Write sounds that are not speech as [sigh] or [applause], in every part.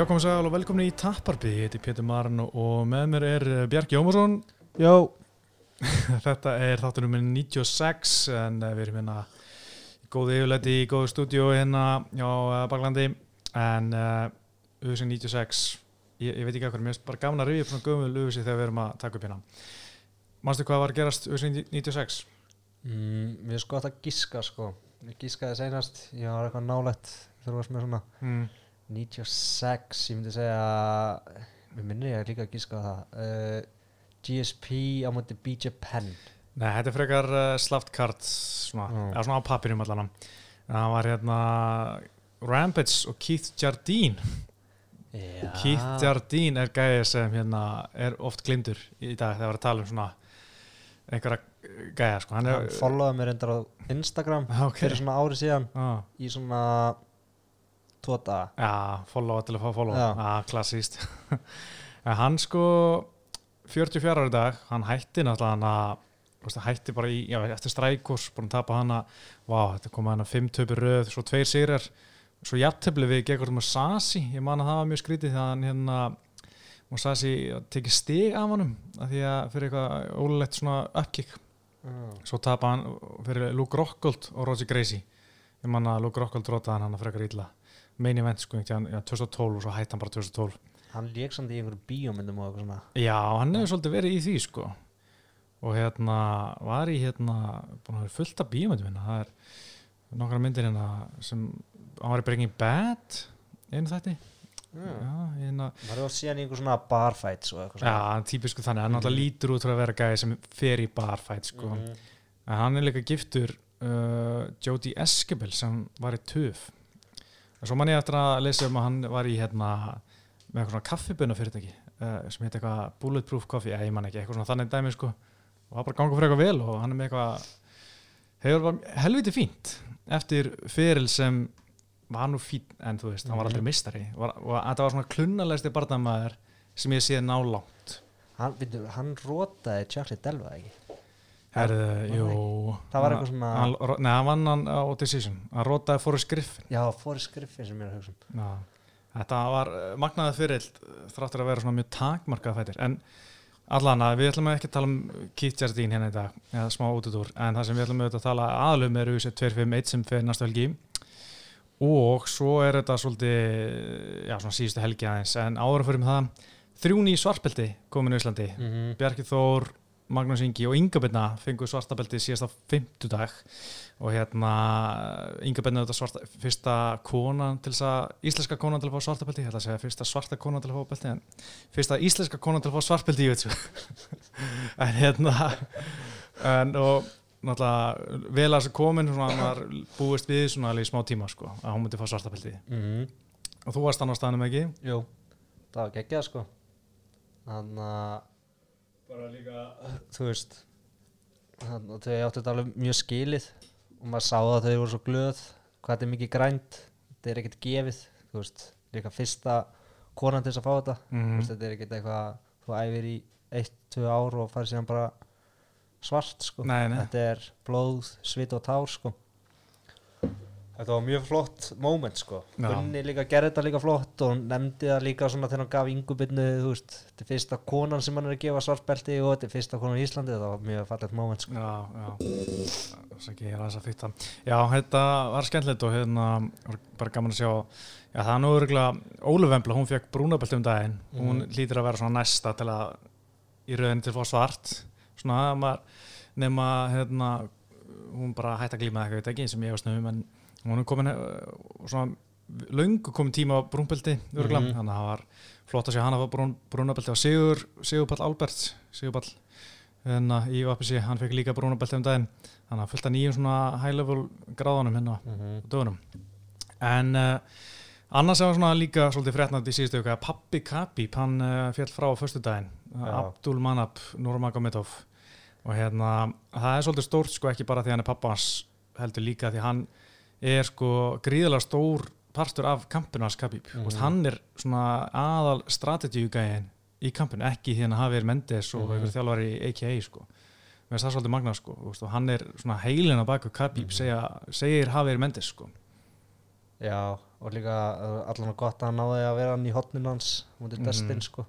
Já, komið sæl og velkomin í Tapparby, ég heiti Pétur Marn og með mér er eh, Bjarki Ómarsson. Jó, [laughs] Þetta er þáttunum minn 96 en eh, við erum hérna í góðu yfirleiti í góðu stúdíu hérna á eh, Baklandi en uh, UFC 96, ég, ég veit ekki hvað, mér finnst bara gaman að rifja upp svona gömul UFC þegar við erum að taka upp hérna. Manstu hvað var að gerast UFC 96? mm, mér er sko að gíska sko Ég gískaði seinast, ég var eitthvað nálægt þegar þú varst með svona Mm. 96, ég myndi segja Mér minnir ég líka að gíska það uh, GSP á móti BJ Penn. Nei, þetta er frekar uh, slaft kart svona, Mm. eða svona á pappirum allan. Það var hérna Rampage og Keith Jardine. Já, Keith Jardine er gæði sem hérna er oft glindur í dag þegar við erum að tala um svona einhverja gæða sko. hann hann followaði mér reyndar á Instagram [laughs] ok. fyrir svona ári síðan ah, í svona tvo daga. Já, follow til að fá follow Já. ah, klassíst [laughs] hann sko 44 ári dag, hann hætti náttúrulega hann að veist, hætti bara í, já, eftir strækurs búin að tapa hana, vá, þetta kom hann að fimm töpur röð, svo tveir sigrar svo jafntefli við geggur um Sasi. Ég man að það var mjög skrítið þegar hann hérna Sasi tekið stig af honum af því að fyrir eitthvað ólulegt svona uppkick mm. svo tapa hann fyrir Luke Rockhold og Roger Gracie. Ég man að Luke Rockhold rótaði hann að frekar ítla main event sko, einhvern veginn, já, 2012 og svo hætti hann bara 2012 Hann lék samt í einhverju bíómyndum og eitthvað svona. Já, hann hefur svolítið verið í því sko. Og hérna var í hérna búin að vera fullt af bíómyndum hérna. Það er nokkra myndir hérna sem hann var í Breaking Bad einu þætti. Hérna, var síðan í einhver svona barfights og eitthvað já, hann típisku þannig. Hann náttúrulega lítur út fyrir að vera gæði sem fer í barfight sko. Mhm. en hann er líka giftur uh, Jodie Esquivel sem var í töf og svo man ég eftir að lesa um að hann var í hérna með eitthvað svona kaffibunna fyrirtæki uh, sem heit eitthvað Bulletproof Coffee. Eða ég man ekki, eitthvað svona þannig dæmi sko. Og það bara ganga fyrir eitthvað vel og hann er með eitthvað hefur var helviti fínt eftir fyrir sem var nú fín en þú veist, hann var aldrei mistari var, og þetta var svona klunnalegsti barndamæður sem ég séð nálátt Hann, hann rótaði Charlie Delva ekki Herðu, jú. Það var eitthvað svona- hann, Nei, hann vann hann á Decision. Hann rótaði Forrest Griffin. Já, Forrest Griffin sem ég er að hugsa um. Þetta var uh, magnaði fyrir þráttur að vera svona mjög takmarkað fættir en allan að við ætlum ekki að tala um Keith Jardine hérna í dag eða smá útudúr en það sem við ætlum að tala aðlum er UC 251 sem fyrir næstu helgi. Og svo er þetta svolítið já svona síðustu helgi aðeins. En áður fyrir með það þrjú ný svartbelti komin í Íslandi. Mm -hmm. Bjarki Þór, Magnús Ingi og Ingabirna fengu svartabelti síðasta fimmtudag. Og hérna Ingabirna er þetta fyrsta konan til þess að, íslenska konan til að fá svartabelti ég ætla að segja fyrsta svarta konan til að fá belti en fyrsta íslenska konan til að fá svartabelti ég veit svo. [laughs] En hérna en og náttúrulega vel að þessu komin svona hann var búist við svona alveg í smá tíma sko að hún myndi fá svartabelti og þú varst hann á staðnum ekki? Jú, það var geggjað sko. Þannig að bara líka þú veist þannig að þau áttu þetta alveg mjög skilið og maður sá að þau voru svo glöð hvað þetta er mikið grænt þetta er ekkert gefið þú veist, líka fyrsta konan til þess að fá þetta Mhm. þú veist, þetta er ekkert eitthvað þú æfir í eitt, tvö ár og farið síðan bara svart sko Nei, nei. þetta er blóð, svit og tár sko Þetta var mjög flott moment sko. Gunni líka gerði þetta líka flott og nefndi það líka svona þegar hann gaf yngubinnu þú veist, þetta er fyrsta konan sem hann er að gefa svartbelti og þetta er fyrsta konan í Íslandi þetta var mjög fallegt moment sko. Já, já. Svo ekki, ég er aðeins að fýtta Já, þetta var skemmtilegt og hérna var bara gaman að sjá Já, það er nú örgulega Óluf Embla, hún fekk brúnabelt um daginn. Hún hlýtur að vera svona næsta til að í rauninni til að fá svart. Svona nema hérna, hún bara hætti að glíma eitthvað, ekki, sem ég var snöfum en hún er komin uh, svona löngu komin tíma á brúnbelti örgulega, Mhm. þannig að það var flott að sjá hana að brún, brúnabelti og Sigur Sigurpall Albert, Sigurpall hérna í OPC, hann fekk líka brúnabelti um daginn, þannig að fullt að nýjum svona high level gráðunum hérna á dögunum. En uh, annars er svona líka svolítið fréttnandi í síðustu auka Pappi Kapip, hann uh, fjall frá á föstu daginn, Já. Abdul Manab Nurmagomedov. Og hérna, það er svolítið stórt sko ekki bara því hann er pappans heldur líka því hann er sko gríðalega stór partur af kampinu hans Kapip, mm Mhm. hann er svona aðal strategíugæðin í kampinu, ekki hann hafi verið Mendes og Mhm. einhver þjálfar í AKA sko mér finnst það svolítið magnað sko og hann er svona heilin á baku Khabib segja, segir verið Mendes sko Já, og líka uh, allan gott að hann náði að vera hann í hotninu hans mútið Mhm. Dustin sko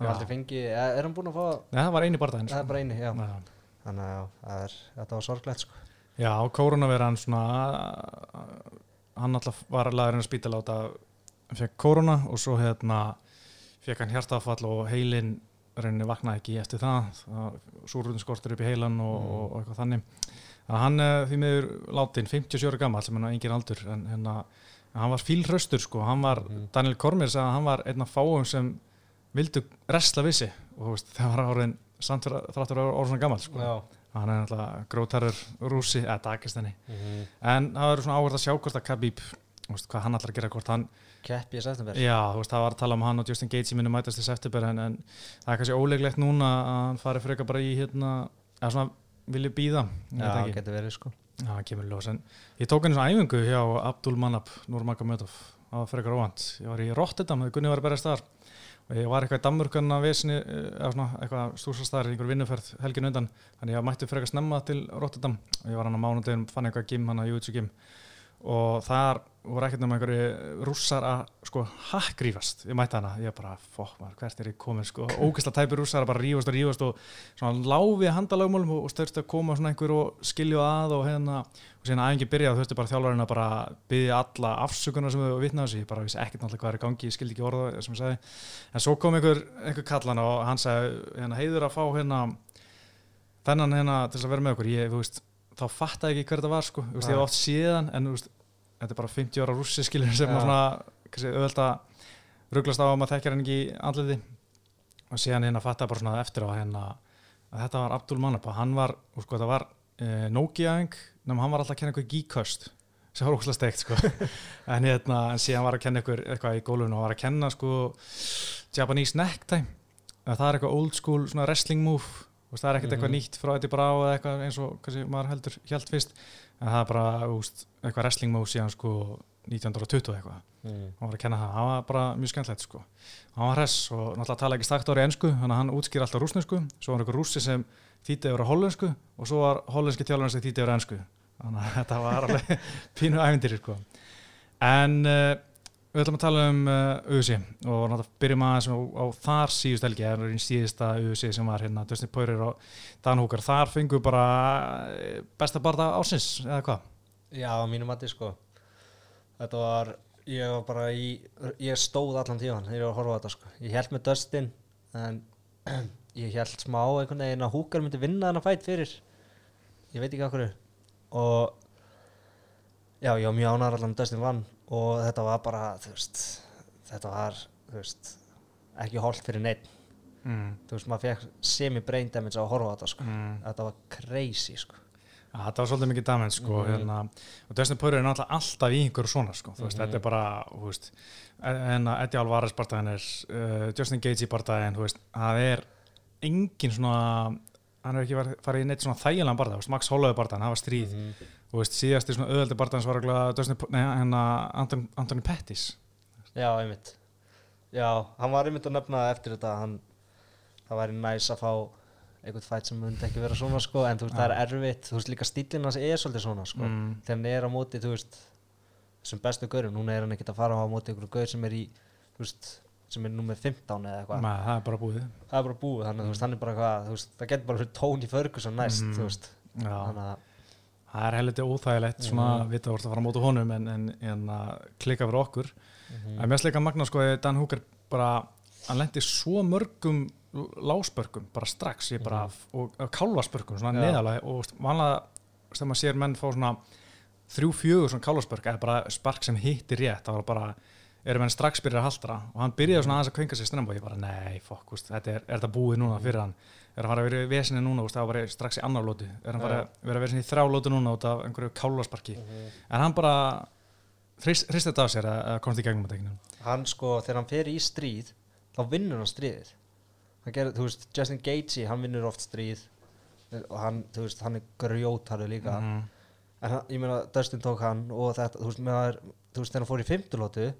Já. aldrei fengið, er, er hann búinn að fá Nei, það var eini barndaginn það er bara eini, já Já. Þannig að þetta var sorglegt sko Já, koronaviran svona hann alltaf var laðurinn að spítala át að fekk korona og svo hérna fekk hann hjartafall og heilin rauninni vaknaði ekki eftir það, það súrunum skortur upp í heilan og, Mm. og, og eitthvað þannig að hann eh, því miður látin 57 ára gammal sem hann á engin aldur en hérna, hann var fílhraustur sko, hann var, Mhm. Daniel Kormir sagði að hann var einn af fáum sem vildu resla vissi og veist, [laughs] það var áriðin að þráttur að orða svona gammal sko. Já hann er náttúrulega grótarur rúsi, eða Dagestan Mhm. en það verður svona áhverð að sjá hvort að Khabib veist, hvað hann ætlar að gera hvort hann Keppi í september. Já, veist, það var að tala um hann og Justin Gaethje minni mætast í september en, en það er kannski óleglegt núna að hann fari frekar bara í hérna, eða svona vilja býða Já, getur verið sko. Já, það kemur ljós en ég tók henni svona æfingu hjá Abdul Manab Nurmagomedov, það var frekar óvand ég var í Rotterdam, þegar Gunni var að berjast þar og ég var eitthvað í Danmurkan að vesni eða svona eitthvað stúrsastæðar í einhver vinnuferð helgin undan, þannig ég mætti frekar snemma til Rotterdam. Og ég var hann á mánudegum fann eitthvað gym, hann að Júitsu gym og þar voru ekkert um einhverju rússar að sko hakkrífast, ég mætti hana. Ég bara, fokk maður, hvert er ég komin sko, ógæsla tæpi rússar að bara rífast og rífast og svona láfi handalagmálum og, störst að koma svona einhver og skilju að og hérna, og síðan aðengi byrjað þurfti bara þjálfarinn að bara byggja alla afsökunar sem þau vitna þessi, ég bara vissi ekkert náttúrulega hvað er í gangi, ég skildi ekki orða sem ég sagði, en svo kom einhver, einhver kallan og hann sagði, hérna, með okkur, ég, þá ekki hver þetta var, sko, veist, ég hef oft séðan en veist, þetta er bara 50 ára rússi skilur sem var svona, auðvelt að rugglast á að maður þekkjar hann ekki andliði og síðan hérna fattaði bara svona eftir á hérna að þetta var Abdul Manab og hann var, sko, þetta var eh, Nokia-eng, nema hann var alltaf að kenna eitthvað geekhöst sem var óslega steikt sko. [laughs] en hérna, en síðan var að kenna eitthvað, eitthvað í gólfinu og var að kenna sko Japanese necktie að það er eitthvað old school wrestling move og það er ekkert eitthvað Mhm. nýtt frá Eddie Brá eða eitthvað eins og kannski maður heldur hjælt fyrst en það er bara úst, eitthvað wrestling move síðan sko 1920 eitthvað mm. hann var að kenna það, það var bara mjög skemmtilegt sko. hann var hress og náttúrulega tala ekki stakt ári ennsku, þannig að hann útskýr alltaf rúsnesku svo var einhver rússi sem þýtti yfir á hollensku og svo var hollenski þjálfurinn sem þýtti yfir ennsku þannig að [laughs] þetta var alveg [laughs] pínu æfindir sko. en uh, við ætlum að tala um uh, UC og náttúrulega byrjum aðeins á, á þar síðust helgi, það er einn síðista UC sem var hérna, Dustin Poirier og Dan Húkar þar fengu bara eh, besta barða ásins, eða hvað? Já, á mínu mati sko. Þetta var, ég var bara í Ég stóð allan þegar ég var að horfa á þetta sko. Ég held með Dustin En [clears throat] ég held smá einhvern veginn að Húkar myndi vinna þennan fætt fyrir. Ég veit ekki hverju. Og Já, ég var mjög ánæður allan að Dustin vann Og þetta var bara, veist Þetta var, veist Ekki holdt fyrir neitt Mm. Þú veist, maður fekk semi-brain damage á að horfa á þetta sko Mm. Þetta var crazy sko Ja, þetta var svolítið mikið damage sko, Mhm. hérna, og Dustin Poirier er náttúrulega alltaf í einhverju svona sko, veist, þetta er bara en að Eddie Alvarez barndaginn er uh, Justin Gaethje barndaginn þú veist, það er engin svona hann er ekki farið í neitt svona þægilegan barndag, Max Holloway barndaginn, það var stríð Mhm. Þú veist, síðasti svona auðveldi barndaginn var hérna Anton, Anthony Pettis. Já, einmitt. Já, hann var einmitt að nefna eftir þetta hann, það væri næs að fá einhvern fætt sem myndi ekki vera svona sko, en þú veist, það er erfitt, þú veist líka stílinn hans er svolítið svona sko, Mm. þegar hann er á móti, þú veist þessum bestu gaurum, núna er hann ekkert að fara á móti einhverju gaur sem er í, þú veist sem er númer 15 eða eitthvað. Nei, það er bara búið. Það er bara búið, þannig að þú veist, hann er bara hvað þú veist, það getur bara fyrir Tony Ferguson næst Mhm. þú veist, þannig að það er heldur óþægilegt svona Mhm. vita hvort að fara á móti honum en, en, en að klika fyrir okkur Mhm. En mér slik að magna sko að Dan Hooker bara, hann lendi svo mörgum láspörkum bara strax bara, og, og kálvaspörkum svona. Já. neðalega og vanlega þegar maður sér menn fá svona þrjú, fjögur svona kálvaspörk eða bara spark sem hittir rétt það var bara, eru menn strax byrjar að haldra og hann byrjaði svona aðeins að kvenka sér stundum og ég bara, nei, fokk, þetta er, er þetta búið núna fyrir hann, er hann fara að vera í vesinni núna veist, það var bara strax í annar lótu er hann fara að vera í vesinni í þrjá lótu núna út af einhverju kálvasparki Mhm. en hann bara hrist hrist þetta af sér að, að komast í gegnum þetta ekki? Hann sko, þegar hann fer í stríð þá vinnur hann stríðið. Hann gerir, þú veist, Justin Gaethje hann vinnur oft stríð. Og hann, þú veist, hann er grjótarður líka. Mhm. en hann, ég meina, Dustin tók hann og þetta, þú veist, meðan, þú veist, þegar hann fór í fimmtulótu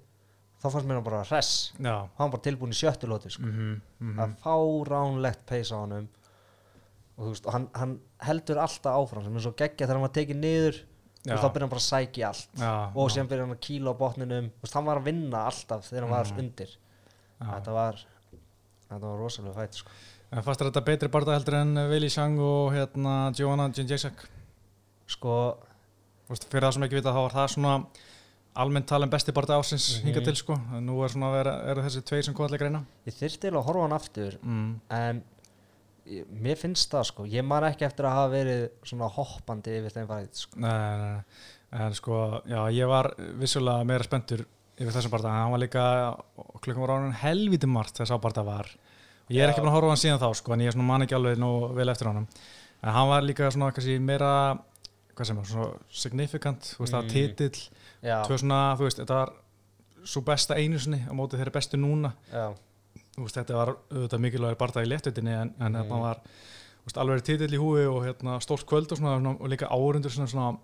þá fannst mér hann bara Já hann var bara tilbúin í sjöttulótu sko. mm -hmm, það er fáránlegt peis á honum og þú veist, og hann, hann heldur alltaf áfram sem er svo geggja þegar hann var tekið niður og þá byrjar hann bara að sækja allt já, og síðan byrjar hann að kýla á botninum veist, hann var að vinna alltaf þegar hann var Mhm. undir já. þetta var þetta var rosalega fætt sko. En fannst þetta betri barða heldur en Vili Shang og hérna Joanna Jędrzejczyk? sko, fyrir það sem ekki vita þá var það svona almennt talin besti barða ásins Mhm. hingað til sko nú er svona vera, eru þessi tveir sem hvað allir greina ég þyrfti eiginlega að horfa hann aftur mm. en ég, mér finnst það sko ég man ekki eftir að hafa verið svona hoppandi yfir þeim fætt sko. nei, nei, nei. en sko, já, ég var vissulega meira spenntur yfir þessum en hann var líka, klukkan var ánum helviti margt þess að barða var og ég er ekki búin að horfa hann síðan þá sko en ég man ekki alveg nú vel eftir honum en hann var líka svona kannski meira hvað sem er, svona significant þú veist, það Mm. titill tvö svona, þú veist, þetta var svo besta einu sinni á móti þeirra bestu núna. Veist, þetta var auðvitað mikilvægur barða í léttutinni en, en Mhm. þetta var veist, alveg titill í húi og hérna, stórt kvöld og, svona, og líka árundur svona, svona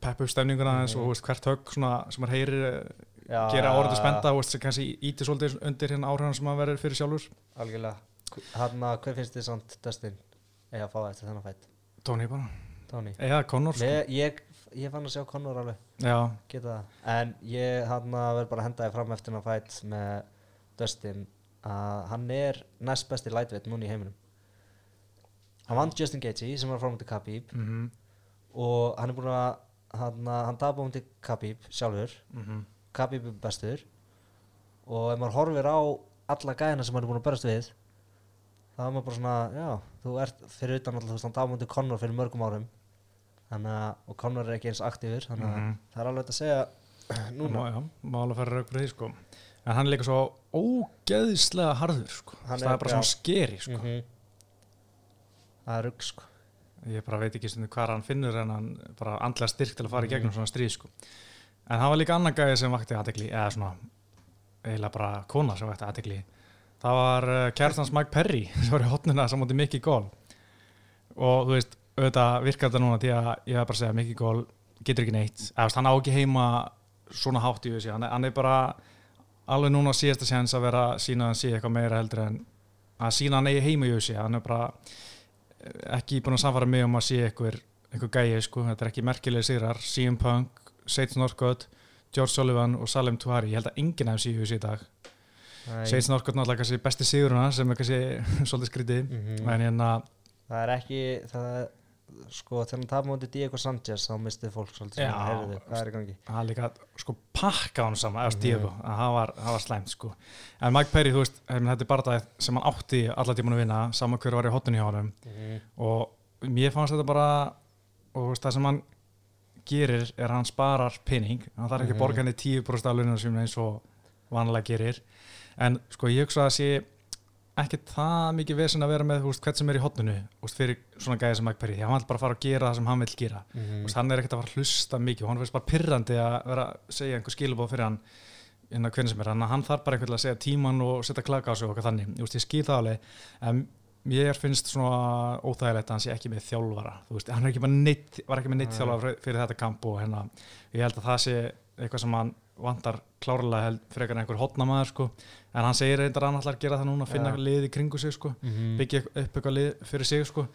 peppu upp stemninguna eins og veist, hvert högg svona, sem maður heyrir já gera árundur veist, sem kannski íti svolítið undir hérna áhrifan sem maður verður fyrir sjálfur. Algjörlega. Hann að hver finnst þið samt Dustin eða að fá eftir þennan fætt Tony bara, Tony. Eða Connor sko. Ég, ég fann að sjá Conor alveg geta það. En ég hann að verð bara að henda þið fram eftir hann fætt með Dustin að hann er næst besti lightweight núna í heiminum. Hann vann Justin Gaethje sem var frá mútið Khabib. Mhm, og hann er búin að hann, hann tapa mútið Khabib sjálfur. Mhm. Khabib er bestur. Og ef maður horfir á alla gæðina sem hann er búin að berast við þá er maður bara svona já, þú ert fyrir utan alltaf þú veist hann tapa mútið Conor fyrir mörgum árum að, og Conor er ekki eins aktífur þannig að Mhm. það er alveg hægt að segja núna já, má alveg fara rauk fyrir því sko en hann er líka svo ógeðislega harður sko, Hann það er- er bara svona skeri sko -hmm. það er rugg sko ég bara veit ekki stundu hvað hann finnur en hann bara andlega styrk til að fara í gegnum Mhm. svona stríð sko. en það var líka annan gæði sem vakti aðtegli eða svona eiginlega bara kona sem vakti aðtegli það var uh, kærtans Mike Perry [laughs] sem var í hotnuna sem móti Mickey Gall og þú veist auðvitað virkar þetta núna því að ég hef bara að segja að Mickey Gall getur ekki neitt. Veist, hann á ekki heima svona hátt í þessi hann, hann er bara alveg núna síðasta séns að vera sína að hann sé eitthvað meira heldur en að sína hann eigi heima í þessi hann er bara ekki búin að samfara mig um að sé einhver, einhver gæi sko, þetta er ekki merkilega sigrar. CM Punk, Sage Northcutt George Sullivan og Salem Tuhari ég held að enginn af þessi í þessi í dag. Sage Northcutt náttúrulega kannski besti siguruna sem er kannski [laughs] svolítið skrítið. Mhm. en hérna, það er ekki það sko þegar hann tapa mútið Diego Sanchez þá mistið fólk svolítið svona, heyrðu, hvað er í gangi? er líka sko pakka hann saman, eða Mhm. Diego að það var, var slæmt sko. En Mike Perry, þú veist, em, þetta er bara það sem hann átti alla tíman að vinna, saman hver var í hotinu hjá honum. Og mér fannst þetta bara og veist, það sem hann gerir er hann sparar pening. Hann þarf ekki að Mhm. borga henni 10% af launinu sem eins og vanlega gerir. En sko ég hugsa að sé ekki það mikið vesen að vera með veist, hvert sem er í hotninu þú veist, fyrir svona gæði sem að hann vil bara fara að gera það sem hann vil gera. Mhm. Þú veist, hann er ekkert að fara að hlusta mikið hann finnst bara pyrrandi að vera að segja einhver skilubóð fyrir hann innan hvernig sem er, að hann þarf bara einhvern veginn að segja tíman og setja klaka á sig og eitthvað þannig. Ég skil það alveg en mér finnst svona óþægilegt að hann sé ekki með þjálfara. Hann ekki neitt, var ekki með neitt Nei. þjálfara fyrir þetta kamp og hérna ég held að það sé eitthvað sem hann vantar klárlega held frekar en einhver hotnamaður sko, en hann segir reyndar að hann ætlar að gera það núna, finna Ja. lið í kringu sig sko, Mhm. byggja upp eitthvað lið fyrir sig sko,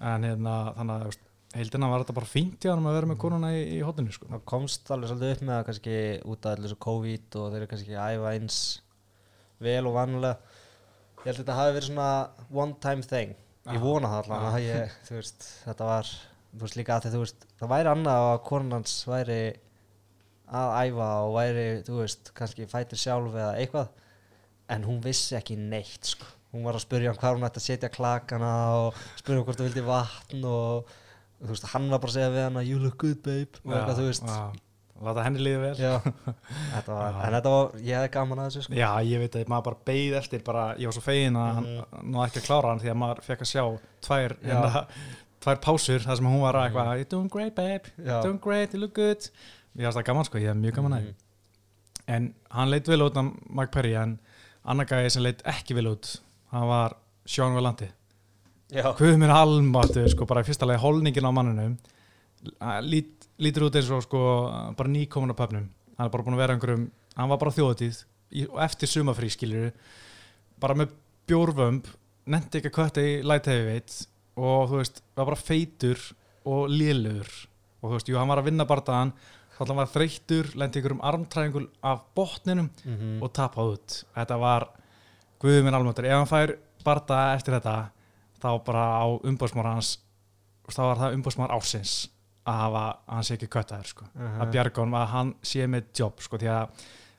en hérna þannig að heildina var þetta bara fínt í hann að vera með konuna í, í hotninu sko. það komst alveg svolítið upp með það kannski út af þessu COVID og þeir eru kannski að æfa eins vel og vanlega ég held að þetta hafi verið svona one time thing ég Já. vona það að þú veist, þetta var þú veist líka að veist það væri annað að konan hans væri að æfa og væri þú veist, kannski fætir sjálf eða eitthvað. En hún vissi ekki neitt sko. hún var að spyrja hann hvað hún ætti að setja klakana og spyrja hann hvort það vildi vatn og þú veist, hann var bara að segja við hann you look good babe. Og eitthvað, þú veist. já, láta henni liði vel. Þetta var, en þetta var, ég hefði gaman að þessu sko. Já, ég veit að maður bara beigð eftir bara, ég var svo fegin að hann náði ekki að klára hann því að maður fekk að sjá tvær, Mhm. Já. hérna, tvær pásur þar sem hún var að eitthvað, you're doing great babe. You're doing great, you look good ég það gaman sko, ég hef mjög gaman að Mhm. en hann leit vel út af Mike Perry en annar gæði sem leit ekki vel út hann var Sean Valandi Já, Guð minn almáttu, sko, bara í fyrsta lagi holningin á mannunum lít, lítur út eins og sko bara nýkomin á pöfnum. Hann er bara búin að vera einhverjum, hann var bara á þjóðatíð og eftir sumafrí skilur bara með bjórvömb nefndi ekki að kötta í light heavyweight og þú veist, var bara feitur og lélugur og þú veist, jú, hann var að vinna bardaðan þá var þreyttur, lendi ykkur um armtræðingul af botninum Mhm. og tapað út þetta var guðum minn almöndur ef hann fær bardaða eftir þetta þá bara á umbóðsmára hans þá var það umbóðsmára ársins að hafa, hann sé ekki köttaður sko. Mhm. að bjarga honum að hann sé með jobb sko, því að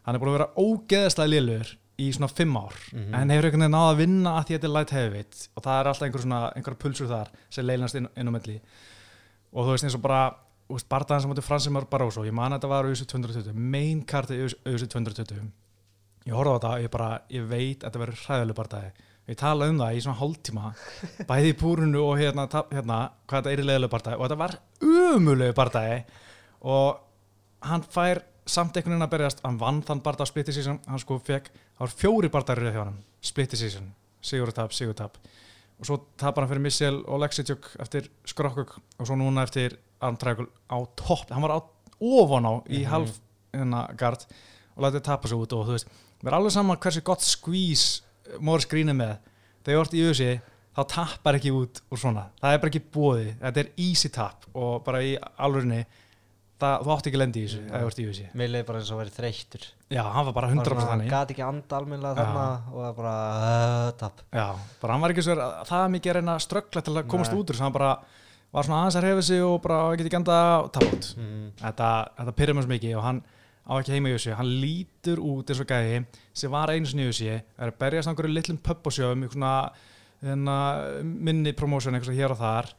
hann er búin að vera ógeðslega liðlugur í svona fimm ár Mhm. en hefur einhvern veginn náða að vinna að því að þetta er light heavyweight og það er alltaf einhver svona, einhverja pulsur þar sem leilnast inn, inn á milli og þú veist eins og bara veist, bardaðan sem átti Fransimar Barroso ég man að þetta var auðvitað 220 main karti auðvitað 220 ég horfði á þetta og ég bara, ég veit að þetta verður hræðileg bardaði ég talaði um það í svona hálftíma [laughs] bæði í púrunu og hérna, hérna hvað þetta er í leiðileg bardaði og þetta var umulegu bardaði og hann fær samt einhvern veginn að berjast hann vann þann barða splitti season hann sko fekk, það var fjóri bardaður hjá hann splitti season, sigur tap, sigur tap. Og svo tapar hann fyrir Missel og Lexitjuk eftir Skrokkuk og svo núna eftir Armtrækul á topp hann var á ofan á í Mhm. halv hérna gard og látið tapa svo út og þú veist, mér er alveg saman hversu gott skvís móður skrínið með. Þegar ég vart í ösi þá tappar ekki út úr svona. Það er bara ekki bóði, þetta er easy tap og bara í það, þú átti ekki lendi í þessu þegar ég vart í ösi Mér leiði bara eins og verið þreyttur. Já, hann var bara 100% Hann þannig. Gati ekki anda almennilega Já. þarna og það bara uh, tap. Já, bara hann var ekki svo það mikið að reyna að ströggla til að komast Nei. út úr þessu, hann bara var svona aðeins að reyfa sig og bara og tapa út mm. þetta, þetta pyrrir mér svo mikið og hann á ekki heima í þessu, hann lítur út eins og gæði sem var einu sinni í þessu er að berjast á einhverju litlum svona hérna, minni eitthvað hér og þar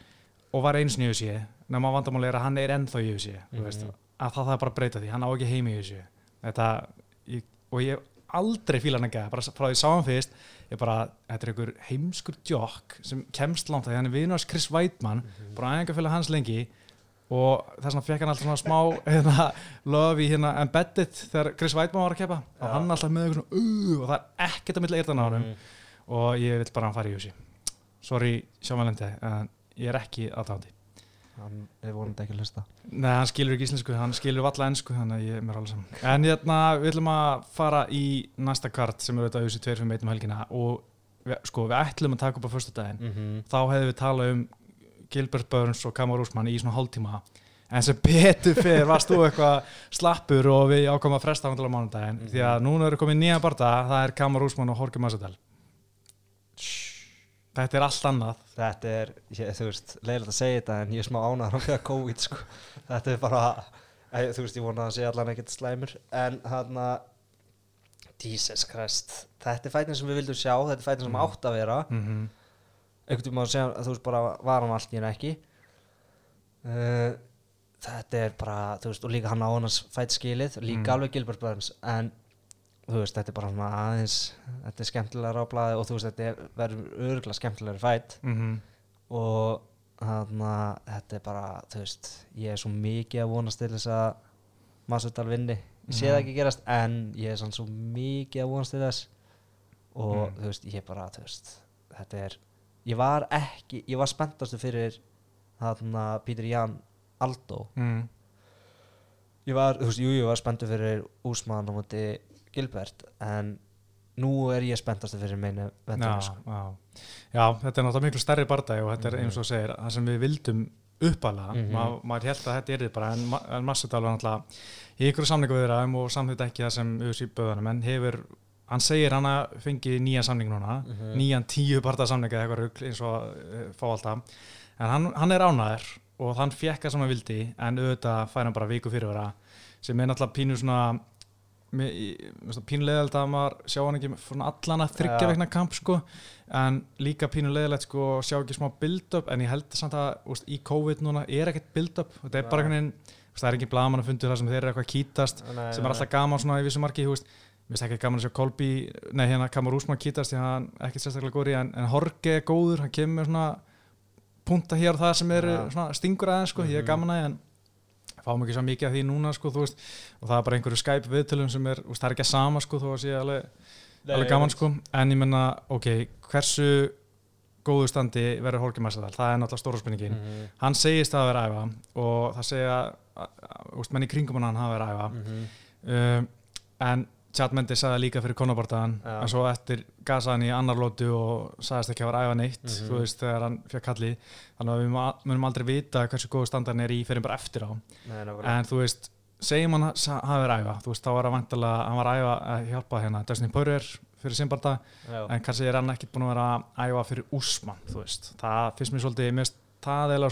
og var einu sinni í þessu nema vandamáli er að hann er ennþá í þessu mm. Mhm. að það það bara að breyta því, hann á ekki heima í þessu ég, og ég aldrei fíla hann ekki, bara frá því ég sá hann fyrst ég bara, þetta er einhver heimskur jokk sem kemst langt að því hann er vinast Chris Weidmann, bara aðeins að fylga hans lengi. Og þess vegna fekk hann alltaf svona smá [laughs] hérna, í hérna embedded þegar Chris Weidmann var að keppa. Og Já. hann alltaf með eitthvað svona uh, og það er ekkert að milla eirðan á honum. Mm. og ég vil bara hann fara í húsi sorry sjómalendi en ég er ekki aðtándi Hann er vonandi ekki að hlusta. Nei, hann skilur ekki íslensku, hann skilur valla ennsku þannig að ég er mér alveg saman en hérna, við ætlum að fara í næsta kart sem er auðvitað húsi 251 um helgina og við, sko, við ætlum að taka upp á fyrstu daginn mm -hmm. þá hefðum við talað um Gilbert Burns og Kamar Úsmann í svona hálftíma. En sem betur fyrir varst þú eitthvað slappur og við ákvæmum að fresta hann til á mánudaginn. Mhm. því að núna eru komið nýja barða það er Kamar Úsmann og Jorge Massadal þetta er allt annað Þetta er, ég, þú veist, leiðilegt að segja þetta en ég er smá ánæður á fyrir COVID sko. Þetta er bara, ég, þú veist, ég vona að það sé allan ekkert slæmur en hann að Jesus Christ, þetta er fætin sem við vildum sjá þetta er fætin sem Mm. átt að vera mm -hmm. einhvern tíma að segja, þú veist, bara var hann allt henni ekki uh, þetta er bara, þú veist, og líka hann á hann fæt skilið, líka Mm. alveg Gilbert Burns en þú veist, þetta er bara svona aðeins þetta er skemmtilega á blaði og þú veist, þetta er- verður örgulega skemmtilega fæt Mm og þarna, þetta er bara, þú veist ég er svo mikið að vonast til þess að Masudal vinni ég sé það Mhm. ekki gerast, en ég er sann svo mikið að vonast til þess og Mm. þú veist, ég bara, þú veist þetta er, ég var ekki ég var spenntastu fyrir þarna Pítur Jan Aldo mm. ég var, þú veist, jú, ég var spenntu fyrir Úsmann á móti Gilbert en nú er ég spenntastu fyrir meina já, sko. já. já, þetta er náttúrulega miklu stærri bardagi og þetta er Mhm. eins og þú segir það sem við vildum uppalega Mhm. Ma, maður held að þetta er þið bara en, Ma- en Massadal var náttúrulega í ykkur samningu við þeirra og samþýtt ekki það sem auðvitað í böðunum en hefur, hann segir hann að fengi nýjan samning núna Mhm. nýjan tíu barða samning eða eitthvað rugl eins og uh, fá alltaf en hann, hann er ánæður og hann fekk það sem hann vildi en auðvitað fær hann bara viku fyrir vera sem er náttúrulega pínu svona mér- í- mér finnst það pínu leiðilegt að maður sjá hann ekki allan að þryggja Já. vegna kamp sko. En líka pínu leiðilegt sko sjá ekki smá build-up. En ég held samt að úst, í COVID núna er ekkert build-up. Þetta er bara einhvern veginn það er ekki blaman að fundu það sem þeir eru eitthvað að kýtast Nei, sem er alltaf gaman svona í vissu marki þú veist, mér finnst ekki gaman að sjá Kolby nei hérna Kamar Úsmann kýtast því hann er ekki sérstaklega góður en, en Horge er góður, hann kemur svona punta hér og það sem er Ja. svona stingur aðeins sko, ég er Mhm. gaman að en fáum ekki svo mikið af því núna sko, og það er bara einhverju Skype viðtölum sem er, veist, það er ekki að sama sko, þó að sé alveg, alveg gaman sko. En ég menna, ok, hversu góðu standi verður Horge Massadal? Það er náttúrulega stóra spurningin. Mhm. hann segist að vera æfa og það segja, menn í kringum hann að æfa. Mhm. um, en Chad Mendes sagði líka fyrir konabartaðan Já. en svo eftir gasaði hann í annar lótu og sagðist ekki að vera æfa neitt Mhm. þú veist þegar hann fekk kallið þannig að við munum aldrei vita hversu góð standarn er í fyrir bara eftir á Nei, en þú veist, segjum hann hafi verið æfa þú veist, þá var hann vantilega, hann var æfa að hjálpa hérna Dustin Poirier fyrir Simbarda Já. en kannski er hann ekkert búin að vera æfa fyrir Úsmann, þú veist, það finnst mér svolítið, mér finnst það eða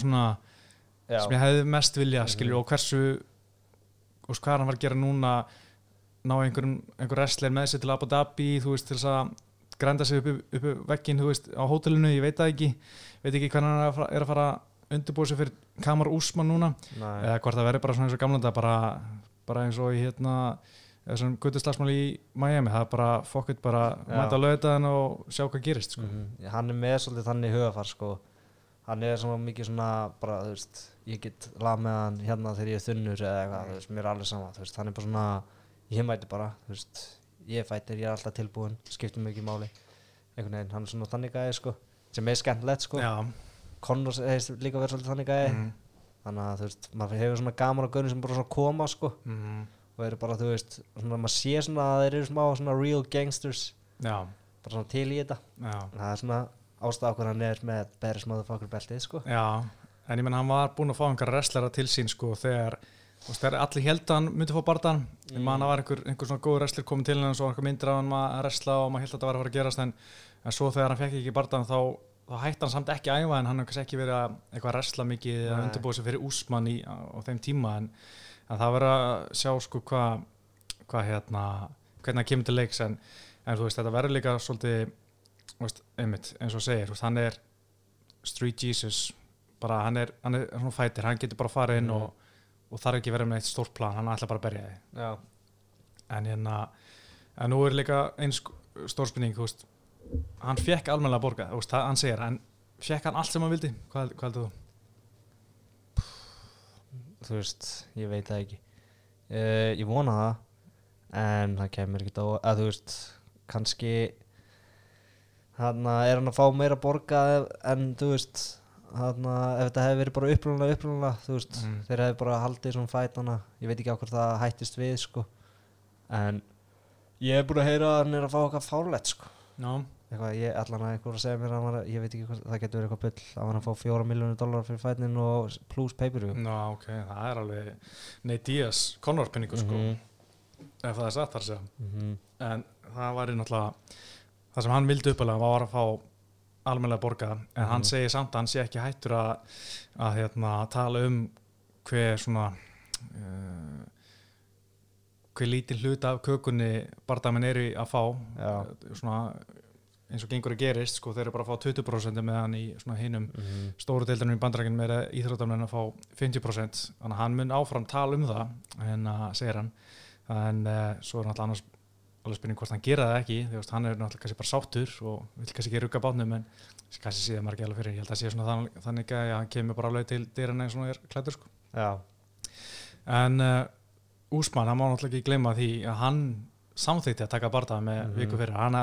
ná einhverjum, einhver wrestler með sér til Abu Dhabi, þú veist, til þess að grænda sig upp, upp, upp veggin, þú veist, á hótelinu ég veit það ekki, veit ekki hvernig hann er að fara, er að fara undirbúið sig fyrir Kamar Úsmann núna, Nei. eða hvort það verður bara svona eins og gamlanda, bara, bara eins og í hérna þessum guttuslagsmál í Miami, það er bara fokkut bara Já. mæta að lögða og sjá hvað gerist sko. Mhm. hann er með svolítið þannig hugafar sko. hann er svona mikið svona bara, veist, ég get lag með hann hérna þegar ég er þunnur eða eitthvað, veist, mér er alveg sama veist, hann er bara svona, ég mæti bara þú veist, ég fættir, ég er alltaf tilbúin skiptir mig ekki máli. Einhvern veginn, hann er svona þannig gæði sko, sem er skemmtilegt sko. Já, Connor hefist líka verið svolítið þannig gæði mm, þannig að þú veist, maður hefur svona gaman á gönni sem bara svona koma sko. Mm, og eru bara, þú veist, svona maður sé svona að þeir eru smá svona real gangsters. Já, bara svona til í þetta. Það er svona ástæða okkur hann er með Beres motherfucker beltið sko. Já, en ég menn hann var búinn að fá einhverja wrestlera til sín sko þegar þú veist, þegar allir held að hann myndi fá barðan ég man að það var einhver, einhver svona góð wrestler komin til hann og einhver myndir af hann að wrestla og maður held að þetta var að fara að gerast en, en svo þegar hann fekk ekki barðan þá, þá hætti hann samt ekki að æfa en hann hefði ekki verið að eitthvað að wrestla mikið eða undirbúið sig fyrir úsmann í, þeim tíma en, en það verður að sjá sko hvað hva, hérna, hvernig það kemur til leiks en, en veist þetta verður líka svolítið veist, einmitt, eins og segir veist, hann er Street Jesus bara hann er, hann er svona fætir hann getur bara að fara inn Mhm. og, og þarf ekki að vera með eitt stórt plan, hann ætla bara að berja þig. En hérna en nú er líka eins stórspinning hann fekk almennilega borga þú veist, hann segir, en fekk hann allt sem hann vildi? Hvað, hvað heldur þú? þú veist, ég veit það ekki. Uh, ég vona það en það kemur ekki á að þú veist, kannski hann er hann að fá meira borga en þú veist hann ef þetta hefði verið bara upprúnulega upprúnulega þú veist, Mhm. þeir hefði bara haldið svona fætana ég veit ekki á hvort það hættist við sko. En ég hef búin að heyra að hann er að fá okkar fárlegt sko. Já, eitthvað, ég allan að einhver að segja mér að hann var, að- ég veit ekki hvað, það getur verið eitthvað bull að hann að fá fjóra miljónu dólar fyrir fætnin og plus pay-per-view. Ná, ok, það er alveg Nei, Díaz, Conor pinningu sko. Mhm. ef það er satt þar að segja Mhm. en það var í náttúrulega það sem hann vildi uppalega var að fá almennilega borga en hann Mhm. segir samt að hann sé ekki hættur að, að hérna, tala um hver svona uh, hver lítið hluta af kökunni barndamenn eru að fá. Eh, svona eins og gengur að gerist sko, þeir eru bara að fá 20% meðan í hinum Mhm. stóru deildunum í bandarækinn með íþróttamennir að fá 50% þannig að hann mun áfram tala um það en að segir hann en uh, svo er náttúrulega annars alveg spurning hvort hann gera það ekki því að hann er náttúrulega kannski bara sáttur og vil kannski ekki rugga bátnum en kannski sé það margir alveg fyrir. Ég held að sé svona þann, þannig að hann kemur bara alveg til dyrana eins og hann er klætur sko. En uh, Úsmann, hann má náttúrulega ekki gleyma því að hann samþýtti að taka barða með Mhm. viku fyrir hann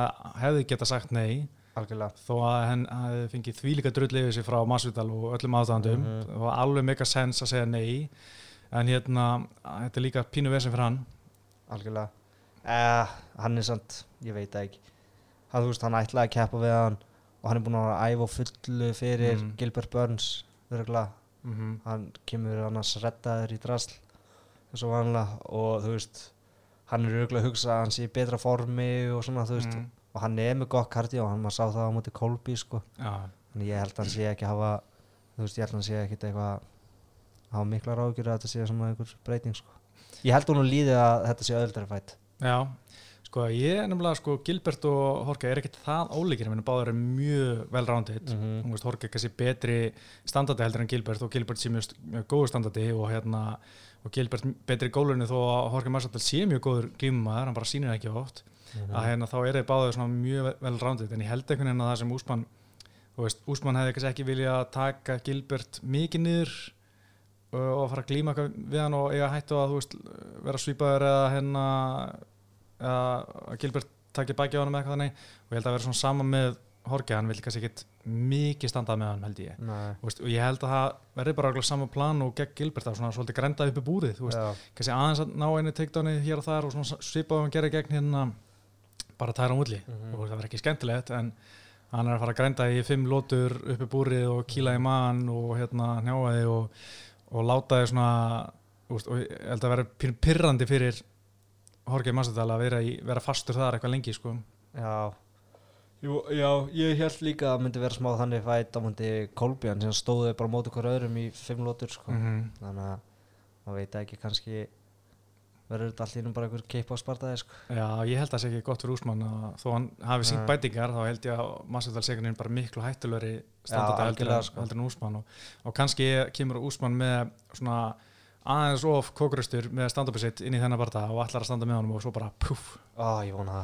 hefði geta sagt nei algjörlega. þó að hann hefði fengið þvílíka drull yfir sig frá Masvidal og öllum aðdæðandum Mhm. það var alveg mega sens að segja nei. En hérna, þetta er líka pínu vesen fyrir hann. Algjörlega eh, Hann er samt, ég veit ekki hann, veist, hann ætlaði að keppa við hann og hann er búin að vera að æfa á fullu fyrir Mhm. Gilbert Burns mm -hmm. hann kemur annars reddaður í drasl eins og vanlega og þú veist hann er örgulega að hugsa að hann sé í betra formi og svona, þú veist Mhm. og hann er með gott kardio, hann maður sá það á móti Kolby sko Já, Þannig ég held að hann sé ekki hafa þú veist, ég held að hann sé ekki eitthvað hafa mikla ráðgjur að þetta sé svona einhver breyting sko. Ég held hún líði að þetta sé öðuldari fætt já sko ég er nefnilega sko Gilbert og Horke er ekkert það ólíkir en báður er mjög vel rándið þú veist Horke er kannski betri standardi heldur en Gilbert og Gilbert sé mjög, mjög góður standardi og hérna og Gilbert betri gólunni þó að Horke Massadal sé mjög góður glímumæður, hann bara sýnir ekki oft að hérna þá er þeir báður svona mjög vel- rándið en ég held einhvern veginn að það sem Úsmann Úsmann hefði kannski ekki vilja taka Gilbert mikið niður og fara að glíma við hann og eiga hættu að veist vera svípaður eða hérna að Gilbert taki baki á hann með eitthvað þannig. Og ég held að vera svona sama með Horke, hann vil kannski ekkit mikið standað með hann held ég. Veist, og ég held að það verði bara alveg sama plan og gegn Gilbert að svona svolítið grenda upp í búrið veist, kannski aðeins að ná einu takedowni hér og þar og svona svipaði hann gerði gegn hérna bara tæra múli Mhm. og það var ekki skemmtilegt en hann er að fara að grænda í fimm lótur upp í búrið og kýla í mann og hérna hnjáaði og, og láta þið svona úst, og ég held að vera pyr- pirrandi fyrir Jorge Massadal að vera, í, vera fastur þar eitthvað lengi sko já Jú, já, ég held líka að það myndi vera smá þannig fætt á myndi Kolbjörn sem stóðu bara á móti hver öðrum í fimm lótur sko. -hmm. þannig að maður veit ekki kannski verður þetta innum bara einhver keip á spartaði sko. Já, ég held að það sé ekki gott fyrir Úsmann þó hann hafi sínt Nei. bætingar þá held ég að Massadal sé einhvern veginn bara miklu hættulegri standardi heldur, en- sko. heldur en Úsmann og, og kannski kemur Úsmann með svona aðeins of kókurustur með stand-upið sitt inn í þennan barða og ætlar að standa með honum og svo bara puff vona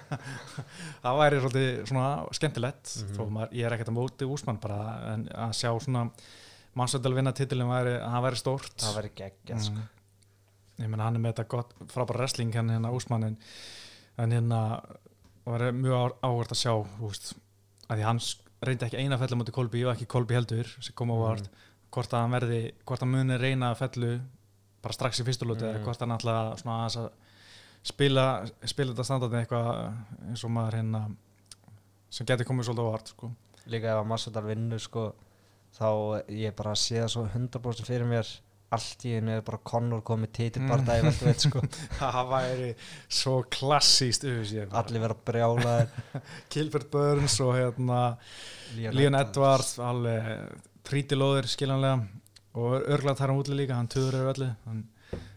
[laughs] það væri svolítið svona skemmtilegt Mhm. þó maður, ég er ekkert að móti Úsmann bara en að sjá svona Massadal vinna titilin væri, það væri stórt það verður geggja sko. Mm. ég meina hann er með þetta gott frábæra wrestling hann hérna Úsmann en, en hérna var mjög áhvert að sjá veist, að því hann sk- reyndi ekki eina fellu mútið Kolbi og ekki Kolbi heldur sem kom á vart, hvort að hann verði hvort hann muni reyna fellu bara strax í fyrstu lóti Mm. eða hvort hann ætla svona að spila spila þetta standardin eitthvað eins og maður hérna sem geti komið svolítið á vart sko. líka ef að Massadal vinnur sko, þá ég bara sé það svo 100% fyrir mér allt í einu er bara Conor komið titilbarta í veltuveit sko. [laughs] það væri svo klassíst allir vera brjálaðir [laughs] Gilbert Burns og hérna Leon Edwards alveg trítilóðir skiljanlega og örglað þar hann útli líka, hann tuður yfir öllu. Hann,